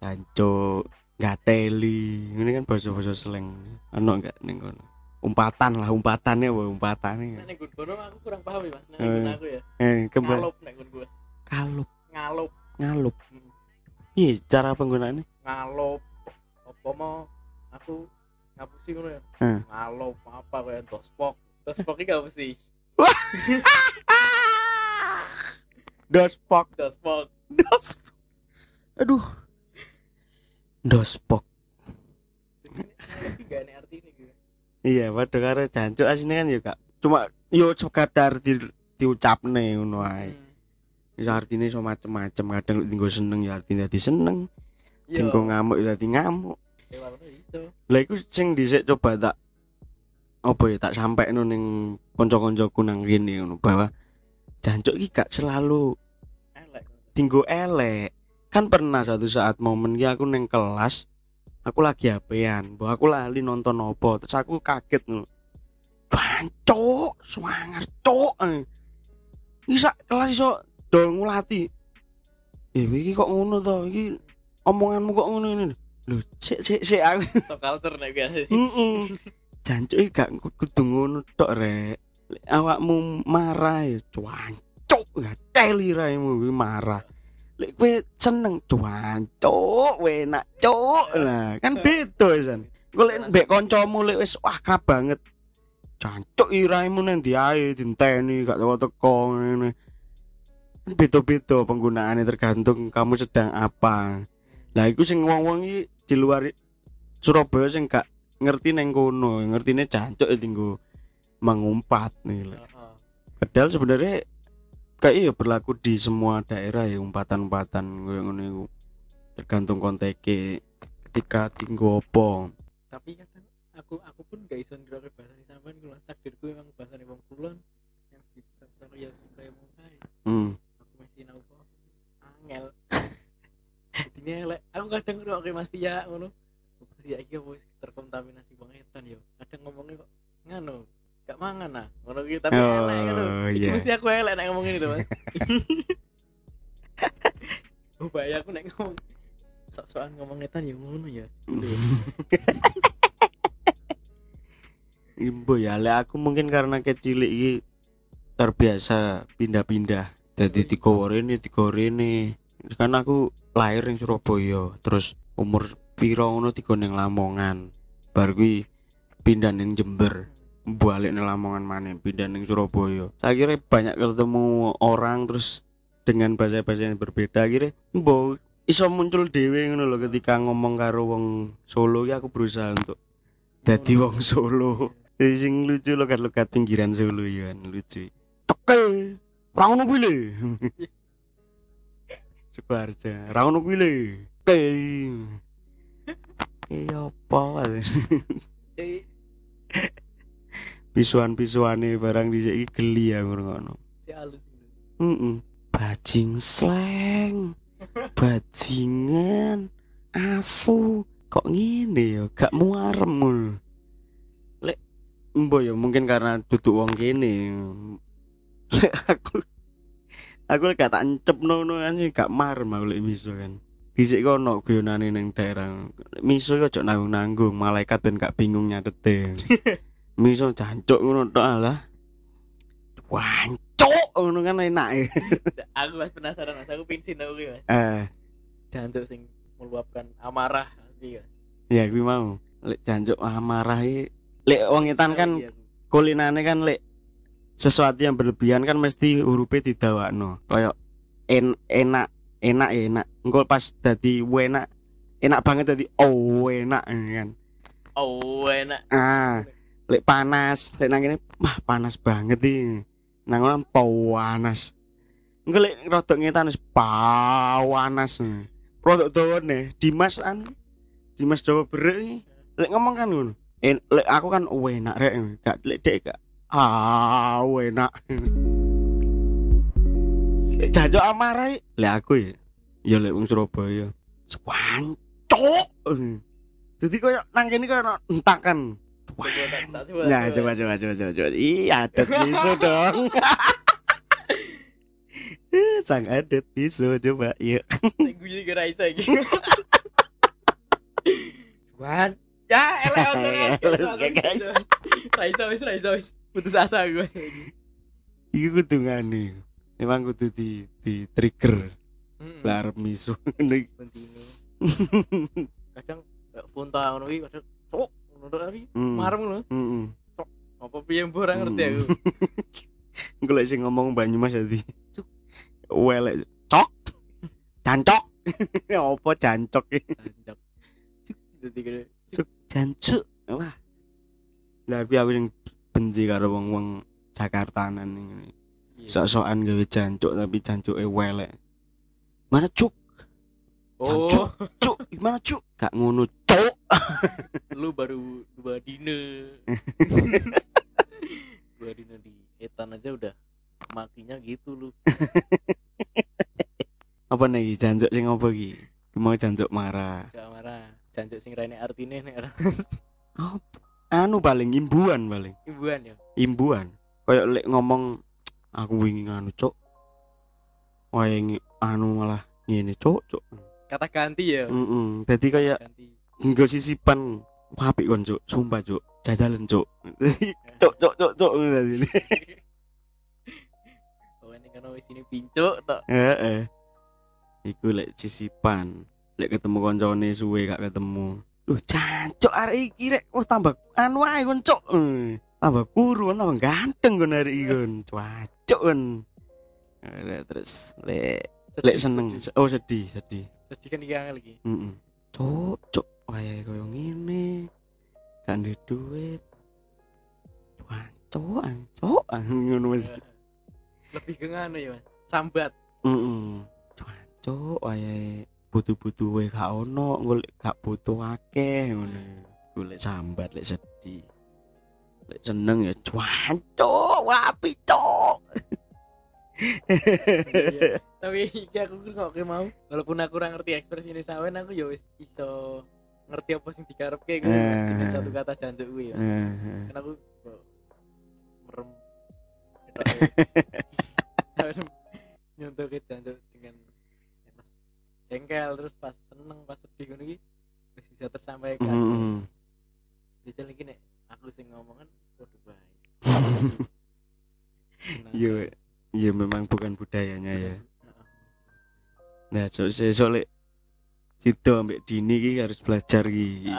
Jancuk, gateli, ini kan basa-basa slang. Ono enggak ning kono? Umpatan lah, umpatannya apa umpatannya. nek ning kono aku kurang paham ya mas nek Eh. aku ya Eh, kembali ngalup nek nggon gue kalup, ngalup ngalup. Hmm. Iya, cara penggunaannya. ngalup apa mau aku ngapusi ngono ya Hmm. ngalup apa kayak dospok dospok iki ngapusi Dospok, dospok dos. Aduh. Dospok. Iya, padha karo jancuk asline kan ya Kak. Cuma yo sekadar di diucapne ngono ae. Hmm. Wis artine iso macem-macem, kadang tinggo seneng ya artine dadi seneng, tinggo ngamuk ya dadi ngamuk. Iso. Lah iku sing dhisik coba tak apa ya tak sampekno ning kanca-kancaku nang kene ngono bahwa jancuk iki gak selalu tinggo elek. Kan pernah suatu saat momen ki aku ning kelas aku lagi apean, bahwa aku lali nonton apa, terus aku kaget ngono. Jancuk, semangat. Eh. Bisa kelas iso do ngulati. Eh iki kok ngono to? Iki omonganmu kok ngono ini. Lho, sik sik sik aku So culture nek biasa sih. Heeh. Jancuk iki gak kudu ngono tok rek. Awakmu marah ya cuancuk gak teli raimu marah. Lek kowe seneng cuancuk enak cuk. Lah kan beda san. Golek mbek kancamu lek wis akrab banget. Jancuk iraimu nang ndi ae dinteni gak teko-teko ngene. Kan Beda-beda penggunaannya tergantung kamu sedang apa. Lah iku sing wong-wong iki di luar Surabaya sing gak ngerti neng kono, ngertine jancuk ya tinggu mengumpat nih. lah. Padahal sebenarnya kayak ya berlaku di semua daerah ya umpatan-umpatan koyo ngono iku. Tergantung konteke ketika tinggo opo. Tapi kadang aku aku pun gak iso ngiroke bahasa sampean kuwi takdirku emang bahasa wong kulon yang di bahasa ya sing kaya mau kae. Hmm. Aku masih apa? Angel. Jadi elek. Aku kadang ngiroke Mas Tia ngono. Mas Tia iki terkontaminasi wong edan yo. Kadang ngomongnya kok ngano gak mangan nah ngono gitu tapi Oh, elek Iki iya. mesti aku elek nek ngomong itu mas oh bahaya aku nek ngomong sok-sokan ngomong etan ya ngono ya Ibu ya, lek aku mungkin karena kecil iki terbiasa pindah-pindah. Jadi tiga rene, tiga rene. Kan aku lahir ning Surabaya, terus umur piro ngono tiga ning Lamongan. Bar kuwi pindah ning Jember. Balik ning Lamongan maneh, pindah ning Surabaya. Saya kira banyak ketemu orang terus dengan bahasa-bahasa yang berbeda akhirnya mbok iso muncul dhewe ngono lho ketika ngomong karo wong Solo ya aku berusaha untuk dadi wong Solo. Eh, sing lucu logat-logat pinggiran Solo ya kan lucu. Tekel. Ra ngono kuwi le. Sukoharjo. Ra ngono kuwi le. Oke. Iya apa wae. Jadi Pisuan-pisuane barang dhisik geli aku ngono. si gitu Heeh. Bajing slang. Bajingan. Asu. Kok ngene ya? Gak muarem ngono. Lek mbok ya mungkin karena duduk wong kene. Lek aku aku lek gak tak encepno ngono kan sih gak marem aku lek miso kan. Dhisik kono guyonane ning daerah. Miso yo ojo nanggung-nanggung, malaikat ben gak bingung nyatete. miso jancuk ngono tok alah. Wancuk ngono kan enak ya. aku mas penasaran mas. Aku sinau kuwi mas. Eh, jancuk sing meluapkan amarah mas. Ya kuwi mau. Lek jancuk amarah iki lek wong etan kan Iya, aku. kulinane kan lek sesuatu yang berlebihan kan mesti hurufnya didawakno. Kayak en, enak enak ya enak. Engko pas dadi enak enak banget dadi oh enak kan. Oh enak. Ah lek panas lek nang kene wah panas banget nih nang kono panas. Engko lek rodok ngetan wis panas. Rodok dawane Dimas an Dimas Jawa Berek lek ngomong kan ngono en, lek aku kan enak rek. Gak lek dek gak ah enak. Jajo amarah lek aku ya ya lek wong Surabaya. Swancuk Jadi koyo nang kene koyo entakan coba tak tak coba Nah, coba coba coba coba coba. Ih, adat bisu dong. Sang adat bisu coba yuk. saya guyu ke Raisa iki Wan ya elah guys. Raisa wis Raisa wis putus asa gue Iku kudu ngene. Emang kudu di di trigger lah arep misu. Kadang punta ngono iki kadang tok tapi Hmm. marem ngono Heeh. apa piye mbok ora ngerti aku Engko lek sing ngomong Banyumas dadi welek cok. Cancok. Apa cancok iki? Jancok. Cuk, dadi kene Cuk, jancuk. Wah. Lah tapi aku sing benci karo wong-wong Jakartanan ini. Sok-sokan gawe jancuk tapi jancuke welek. Mana cuk? oh Jancuk. Cuk, gimana cuk? Gak ngono, cuk. Lu baru dua dina dua dina di etan aja udah makinya gitu lu Apa nih jancuk sing apa? Mau jancuk marah. jangan marah jancuk sing rene artine nek ora Anu paling imbuan paling. imbuan ya Imbuan. Kayak lek ngomong aku wingi nganu cuk. Wae ngi- anu malah ngene cuk, cuk. kata ganti ya Heeh. Dadi kayak ganti Enggak sisipan apik kon cuk, sumpah cuk. Jajalan cuk. cuk cuk cuk cuk ngono oh ini kan wis ini pincuk tok Heeh. Iku lek sisipan. Lek ketemu koncone suwe gak ketemu. Loh cancuk arek iki rek wis tambah anu ae kon cuk. Eh, Tambah kuru tambah ganteng kon arek iki kon. Cuk kon. Eh, Terus lek lek seneng oh sedih sedih sedih kan iki angel lagi heeh cuk cuk wae koyo ngene. Gak ndek duit. Wah cuk ah, ah, ngono wis. Lebih ke nganu ya sambat. Heeh cuk cuk wae. Butuh-butuh wae gak ono golek gak butuh akeh ngono. Golek sambat lek sedih. Lek seneng ya cuancuk wapi Iya. tapi iki aku nggak mau. Walaupun aku ora ngerti ekspresi ini sawen aku ya wis iso ngerti apa sing dikarepke gue Eh. dengan satu kata jancuk kuwi ya. Eh, kan aku kok merem. Nyontoh ke dengan ya, pas jengkel terus pas seneng pas sedih ngono iki wis bisa tersampaikan. Heeh bisa lagi nek aku sing ngomongan waduh baik. Iya, iya memang bukan budayanya ya. Nah, so soalnya situ ambek dini ki harus belajar ki.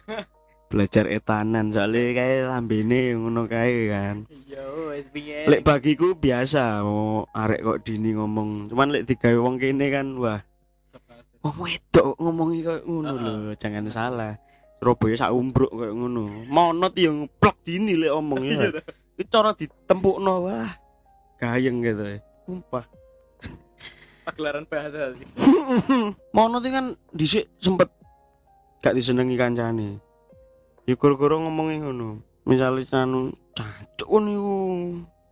Belajar etanan soalnya kayak lambene ngono kae kan. iya wis piye Lek bagiku biasa mau arek kok dini ngomong. Cuman lek digawe wong kene kan wah, wong wedok kok ngomongi kayak ngono lho, jangan salah. Surabaya sak umbruk kayak ngono. Monot yang plek dini lek omong ya. Itu cara ditempukno wah. Gayeng gitu ya. Pagelaran bahasa sih Mono tuh kan dhisik sempet gak disenengi kancane. Ya gara-gara ngomongi ngono. Misale anu cacuk niku.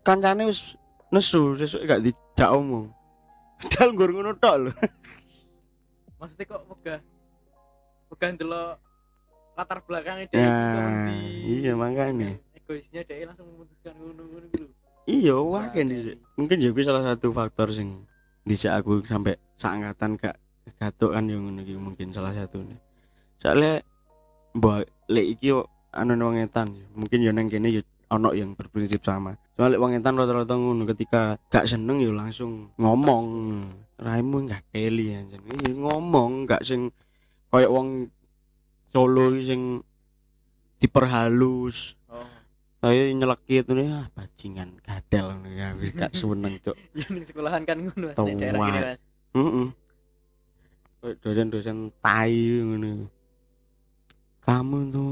Kancane wis nesu sesuk gak dijak omong. Padahal nggur ngono tok lho. maksudnya kok megah megah ndelok latar belakangnya dia Ya, iya makanya. egoisnya dia langsung memutuskan ngono ngono gitu Iya, wah kan dhisik. Mungkin ya kuwi salah satu faktor sing dhisik aku sampai seangkatan gak gatuk kan yang mungkin salah satu nih. Soalnya mbok lek iki anu wong etan. Mungkin yo nang kene ono yang berprinsip sama. Cuma lek wong etan rata-rata ketika gak seneng yo langsung ngomong. Raimu gak keli anjen. Ngomong gak sing koyo wong Solo sing diperhalus. Oh Saya nyelekit ini ah bajingan gadel ngono ya wis gak seneng cuk. ya ning sekolahan kan ngono Mas nek daerah gini Mas Heeh. Dosen-dosen tai ngono. Kamu tuh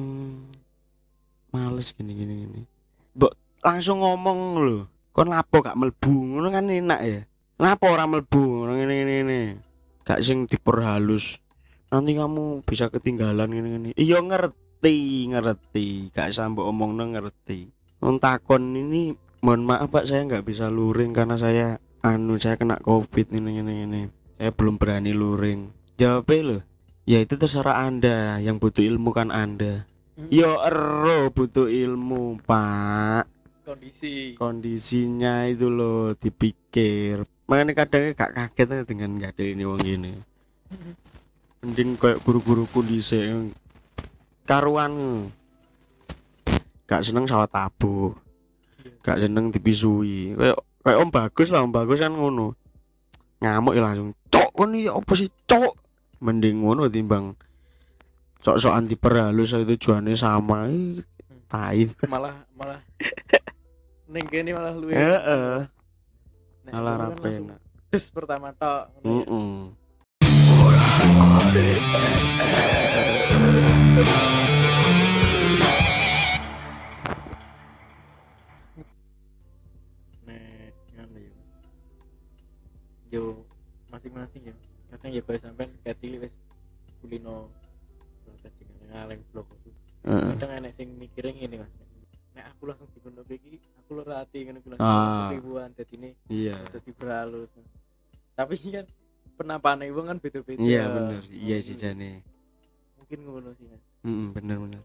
males gini gini gini. Mbok langsung ngomong lho. Kon lapo gak melbu ngono kan enak ya. Lapo ora melbu ngono ngene ngene ngene. Gak sing diperhalus. Nanti kamu bisa ketinggalan gini gini. Iya ngerti, ngerti. Gak sampe omongno ngerti. Takon ini mohon maaf Pak saya nggak bisa luring karena saya anu saya kena covid ini ini ini saya belum berani luring. Jawabnya loh ya itu terserah anda yang butuh ilmu kan anda. Hmm. yo ero butuh ilmu pak. Kondisi. Kondisinya itu loh dipikir. Makanya kadang gak kaget dengan gak ada ini wong gini mending kayak guru-guru kondisi karuan. Gak seneng sawat tabu. Gak seneng dipisui kayak kayak om bagus lah om bagus kan ngono. Ngamuk ya langsung cok kon iki apa sih cok? Mending ngono timbang sok-sokan diperhalus itu tujuannya sama tai. Malah malah ning kene malah luwe. Heeh. Nek malah kan rapi des pertama tok ngono ya. Heeh. Nek ngono ya. Yo masing-masing ya. Kadang ya kaya sampean kayak cilik wis kulino. Ngaleng blok kadang enek sing mikirnya ngene mas. Nek aku langsung dipondok iki aku lho hati ngono ku Ah. langsung ribuan dadi ini Iya. dadi berhalus tapi kan penampakan wong kan beda-beda. Iya bener. Iya sih jane. Mungkin ngono sih mas Heeh, bener bener.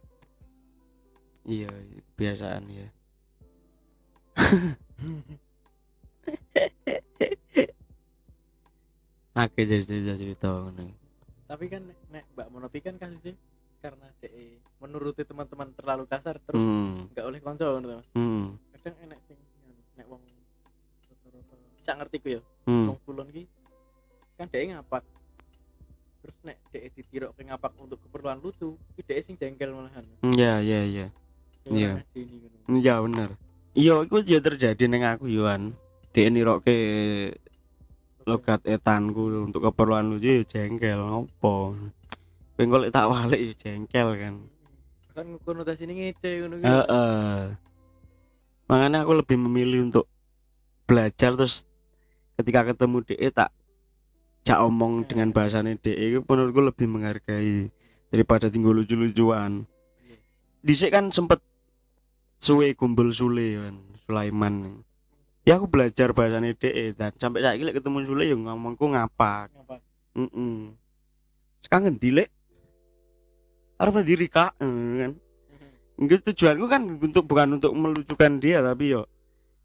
Iya, biasaan ya. Oke jadi cerita cerita ngono. tapi kan nek, Mbak Monopi kan kasusnya karena DE menuruti teman-teman terlalu kasar terus Hmm. nggak oleh konco Mas. Hmm. kadang sing anu, nek wong bisa ngerti ku ya Hmm. wong kulon ki kan DE ngapak terus nek DE ditirok ke ngapak untuk keperluan lucu ki DE sing jengkel malahan Iya, iya, iya. Iya. Iya bener. Iya, iku ya terjadi neng aku Yohan. Dia niroke logat etanku untuk keperluan lucu ya jengkel ngopo. Pengen tak walik ya jengkel kan. kan konotasi ini ngece ngono ki Heeh. Makanya aku lebih memilih untuk belajar terus ketika ketemu DE tak cak omong dengan bahasanya DE itu menurutku lebih menghargai daripada tinggal lucu-lucuan. Dhisik kan sempet suwe kumpul Sule kan, Sulaiman. Ya aku belajar bahasanya DE dan sampai saat ini ketemu Sule yang ngomongku ngapa. Mm Sekarang ngendi lek? Arep diri kak kan. Enggak tujuanku kan untuk bukan untuk melucukan dia tapi yo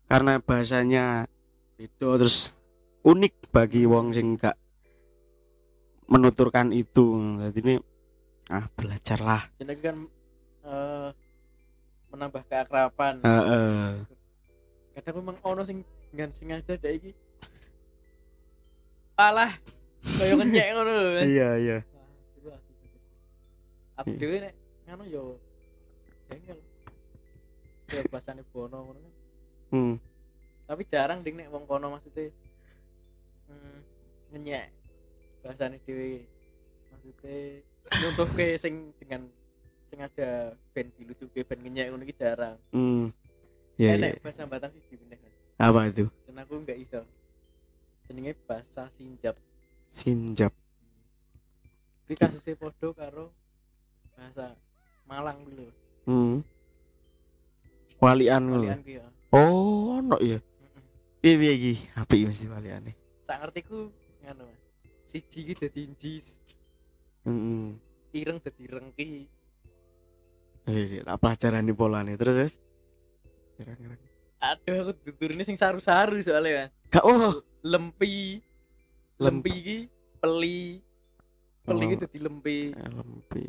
karena bahasanya itu terus unik bagi wong sing gak menuturkan itu. Jadi ini ah belajarlah. jadi kan eh, menambah keakraban Heeh. kadang memang ono sing dengan sengaja dek iki alah kaya kenyek ngono lho Mas. Iya iya. Asli. aku dhewe nek ngono yo jengkel ya bahasane bono ngono kan Hmm. tapi jarang ding nek wong kono maksudnya hmm, ngenyek bahasane dhewe maksudnya nyontohke sing dengan sengaja ben dilucuke ben ngenyek ngono iki jarang Hmm. Iya iya. enek bahasa batang meneh Mas. Apa itu? dan aku nggak iso jenenge bahasa sinjap Sinjap. iki kasusnya podo karo bahasa Malang lho Hmm. Walian ngono. ya Oh, ono ya. Piye piye iki? Apik mesti waliane. sak ngertiku ngono siji ki dadi njis Heeh. ireng dadi rengki iya, tak pelajaran di polane terus terus. Kira-kira. aduh aku tuturine sing saru-saru soalnya Gak oh. lempi lempi ki peli peli ki Oh. dadi lempi Lempi.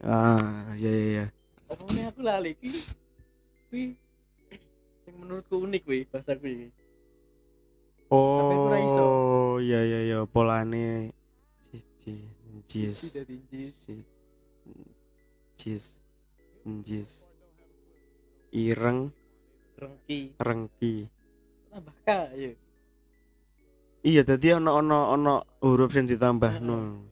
Ah, iya iya iya. omongnya aku lali ki kuwi sing menurutku unik kuwi bahasa kuwi Tapi aku iso. Oh, iya iya iya polane siji Siji jis. njis Jis. Jis. ireng. Rengki. Rengki. Tambah k ya iya tadi ono ono ono huruf yang ditambah no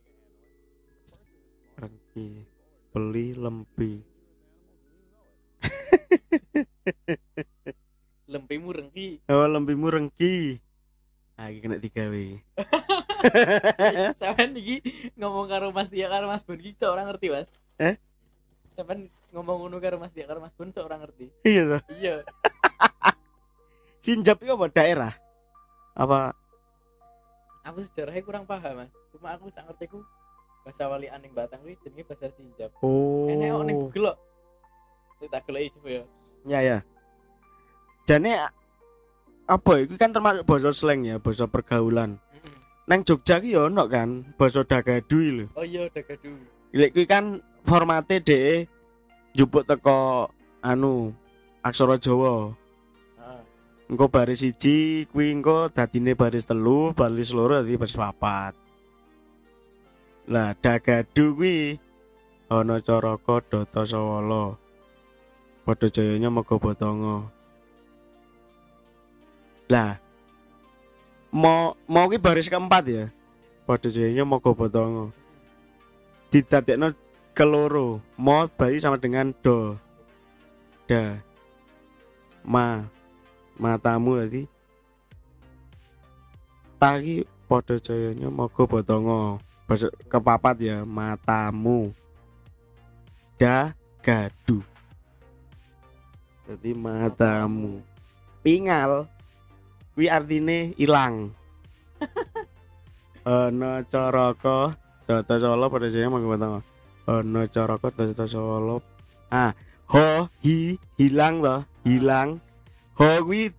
rengki beli lempi. Lempimu rengki. Oh lempimu rengki ah iki kena tiga w sampean iki ngomong karo Mas Tia karo Mas Bun iki cok ora ngerti Mas. Eh? sampean ngomong ngono karo Mas Tia karo Mas Bun cok ora ngerti. Iya toh. Iya. Sinjap itu apa daerah? Apa? Aku sejarahnya kurang paham Mas. Cuma aku sak ngerti ku bahasa wali aning Batang kuwi jenenge bahasa Sinjap oh. Enek kok ning Google kok. Tak goleki ya. Ya ya. Jane apa? Itu kan termasuk bahasa slang ya bahasa pergaulan. Neng Jogja ki yo ono kan bahasa dagadu lho. Oh iya udah gadu lek kuwi kan formate de njupuk teko anu aksara Jawa. Ah. Engko baris siji kuwi engko dadine baris telu baris loro dadi baris papat. Lah dagadu kuwi ana caraka data sawala. Padha jayanya mega botongo lah mau mau kuwi baris keempat ya? Padha jayanya mega botongo. Didadekno keloro mo bari sama dengan do. Da. Ma matamu tadi tagi padha jayanya moga botongo. Kepapat ya matamu. Da gadu. Jadi matamu. Pingal kuwi artine ilang. Ana caraka data solo pada jaya moga botongo ana caraka data solo. Ah ho hi hilang toh hilang. Ho kuwi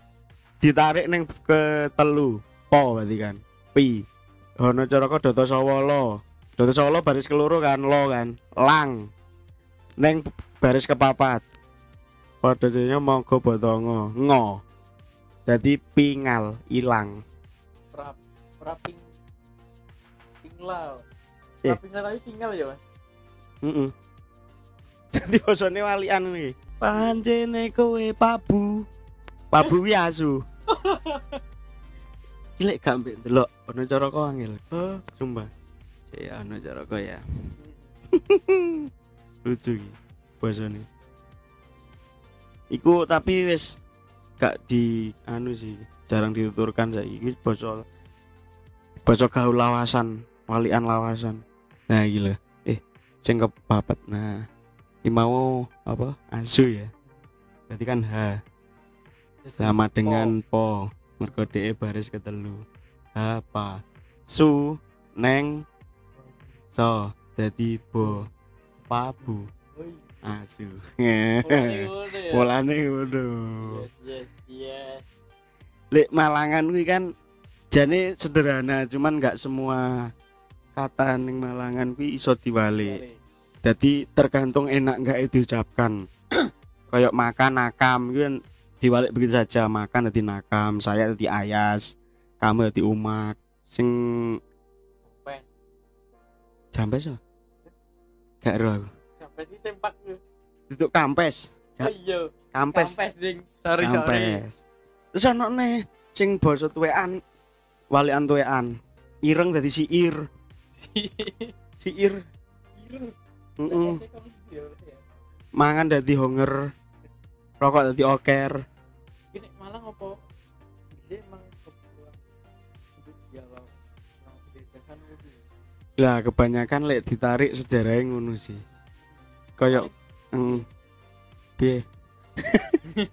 ditarik neng ke telu po berarti kan pi. Ono caraka data sawala data sawala baris keloro kan lo kan lang. Neng baris kepapat. Padha jadinya monggo botongo ngo jadi pingal ilang prap praping pinglau Eh. prapinglau tapi tinggal ya Mas heeh jadi bosone walian iki pancene kowe pabu pabu wi asu Lek gak mbek delok ono caraka angel. Oh, sumpah. Ya ono caraka ya. Lucu iki basane. Iku tapi wis gak di anu sih, jarang dituturkan saiki iki basa basa gaul lawasan, walian lawasan. Nah, lho. Eh, sing kepapat. Nah, mau apa? Asu ya. Berarti kan H sama dengan po mergo DE baris ketelu apa su neng so dadi bo pabu asu. Polane ngono ya. yes yes lek Malangan kuwi kan jane sederhana cuman nggak semua kata ning Malangan kuwi iso diwalik. Jadi tergantung enak nggak diucapkan. Kayak makan nakam gitu kan diwalik begitu saja. Makan jadi nakam saya jadi ayas kamu jadi umak. Sing sampai so gak ero aku sih sempak itu kampes. Oh iya. Kampes. Kampes ding. Sorry sorry. Kampes. Terus ono nih sing basa tuwean walian tuwean ireng jadi siir. Siir. Ireng? Heeh. Ya, ya. mangan dadi honger. Rokok dadi oker. Ini malah ngopo bisa emang kebutuhan untuk dialog yang disediakan itu lah kebanyakan lek ditarik sejarahnya ngono sih kayak mm, piye?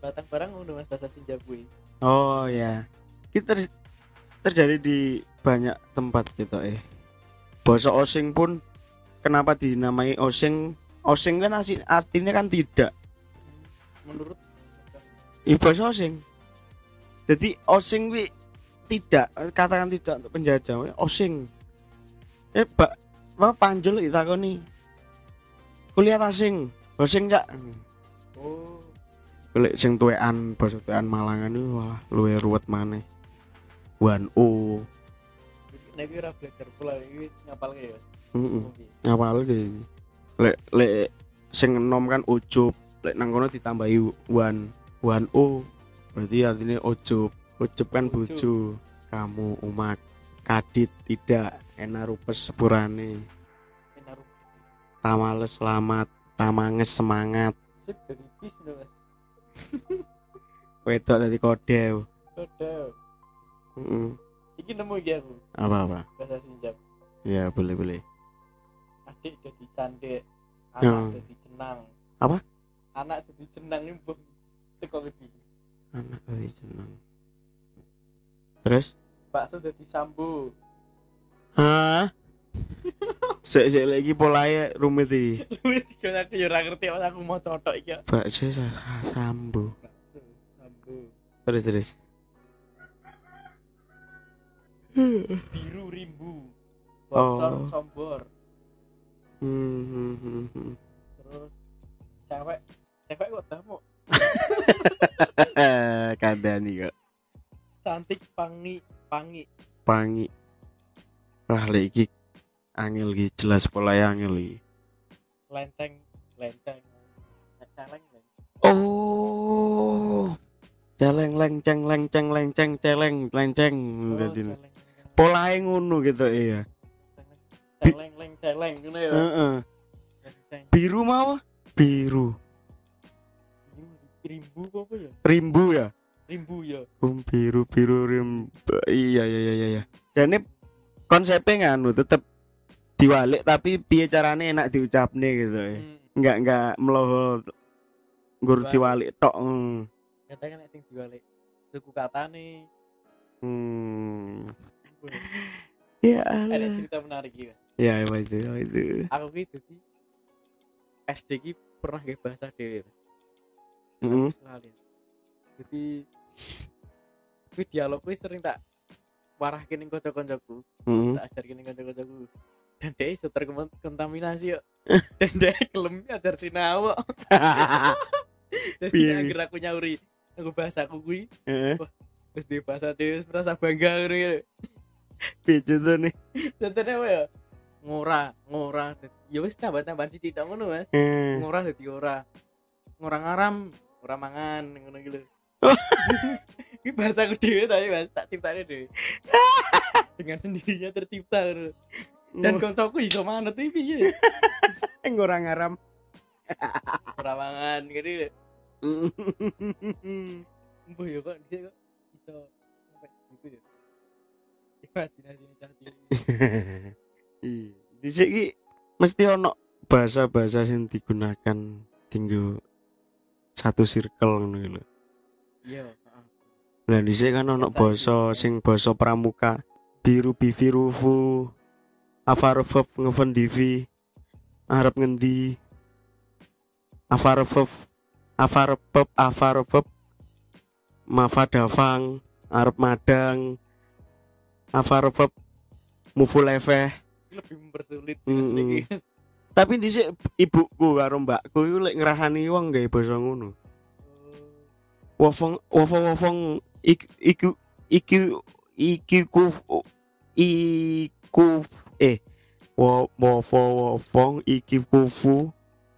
Batang barang udah mas bahasa Sinjabui oh ya kita ter- terjadi di banyak tempat gitu eh. Bahasa osing pun kenapa dinamai osing? Osing kan artinya kan tidak. Menurut bahasa osing. Jadi osing wi tidak katakan tidak untuk penjajah osing. Eh pak apa panjul ditakoni kuliah asing osing cak. Oh. Lek sing tuwean basa tuwean Malangan itu wah luwe ruwet maneh. Wan O. nek ora belajar pula iki wis ngapal ya? Heeh. Mungkin. Ngapal iki. Lek lek sing enom kan ujub, lek nang kono ditambahi one one o. Berarti artinya ojo ojo kan bojo. Kamu umak kadit tidak. Enak rupes sepurane tamales selamat. Tamanges semangat. Sip dari bis wedok dadi kode kode Heeh. iki nemu iki aku. Apa apa? Bahasa sinjap. Ya boleh boleh. Adik jadi candek Ya. anak jadi jenang. Apa? anak jadi jenang ini mbok teko anak tadi jeneng terus? Bakso jadi sambo hah sik sik lagi polanya rumit iki. Wih, tiga aku ya ora ngerti aku mau cotok iki. bakso sa- sambo Bakso, sambo, terus terus. Biru rimbu, bocor Oh. sombor, hmm, hmm, hmm, hmm. terus cewek, cewek kok tamu, kandani kok. Cantik pangi, pangi, pangi. Wah lagi angel iki jelas polanya angel iki lenceng, lenceng, celeng, lenceng. oh. Celeng lenceng lenceng lenceng celeng lenceng Oh, dadi celeng, polanya ngono gitu iya. Celeng, celeng, celeng, ngono ya. Heeh. Biru mau biru biru, rimbu apa ya? rimbu ya? Rimbu ya. um, biru biru rim iya iya iya iya. Jadi konsepnya nganu tetep diwalik tapi piye carane enak diucapne gitu ya Hmm. nggak nggak meloho nggur Diwalik. tok mm. Kadang kan sing diwalik suku katane. hmm. Ya Ada Allah cerita menarik ya. ya apa itu apa itu Aku ki dadi SD ki pernah nggih bahasa dhewe. Mm. Sekali. Jadi kuwi dialog kuwi sering tak warahke ning kanca-kancaku, Mm. tak ajarke ning kanca-kancaku. Dan dia iso terkontaminasi yo. Dan dia kelem ajar sinau. Jadi Piye, akhir aku nyauri aku bahasa aku Heeh. wis di bahasa wis merasa bangga ya. piye tuh nih Contohnya apa ya? Ngora, ngora. Ya wis tambah-tambahan sithik tok ngono, Mas. Ngora dadi ora. Ngora ngaram, ora mangan ngono iki lho. Ini bahasa aku dhewe tapi Mas, tak ciptake dhewe. Dengan sendirinya tercipta ngono. Dan koncoku iso manut iki piye? ngaram Ora mangan ngene lho. Mbah ya kok dia kok iso sampai gitu ya. Imajinasinya cah cilik. Iya. Dhisik iki mesti ono bahasa-bahasa sing digunakan tinggo satu circle ngono lho. Iya. Lah dhisik kan ono basa sing basa pramuka biru bivirufu afarfef ngeven divi arep ngendi? Afarfef afarpep afarpep mafadafang arep madang. Afarpep mufulefeh Ini lebih mempersulit Mm, sih mm. iki. tapi dhisik ibuku karo mbakku iku lek ngrahani wong gawe basa ngono. Wofong wofong wofong ik iku iki iki ku eh wo wofo wofong iki kufu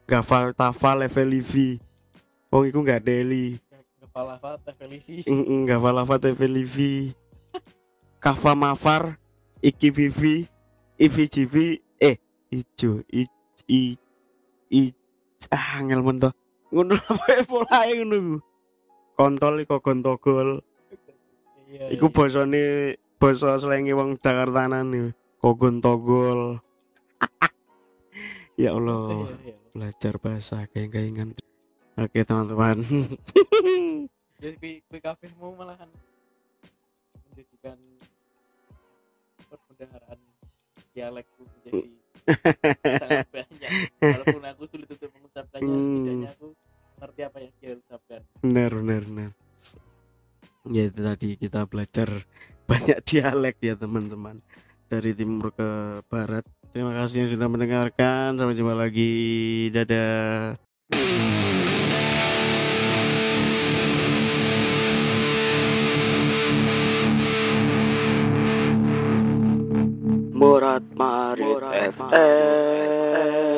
gafal tafal level livi wong iku gak deli Kepala Fatah Felisi. Mm, gafal lava level livi kafa mafar iki vivi ivi jivi eh ijo i i i ah angel men to ngono apa polahe ngono ku kontol iku gontogol Iya. Iku basane basa slenge wong Jakartanan nih. Kogon togol. ya Allah, Iya, iya. belajar bahasa kayak kaingan. Oke teman-teman. Jadi kui kui kafe mau malahan menjadikan perbendaharaan dialekku menjadi sangat banyak. Walaupun aku sulit untuk mengucapkannya, Hmm. setidaknya aku ngerti apa yang dia ucapkan. benar benar benar. Ya itu tadi kita belajar banyak dialek ya teman-teman dari timur ke barat. Terima kasih yang sudah mendengarkan. Sampai jumpa lagi. Dadah. Murat Marit FM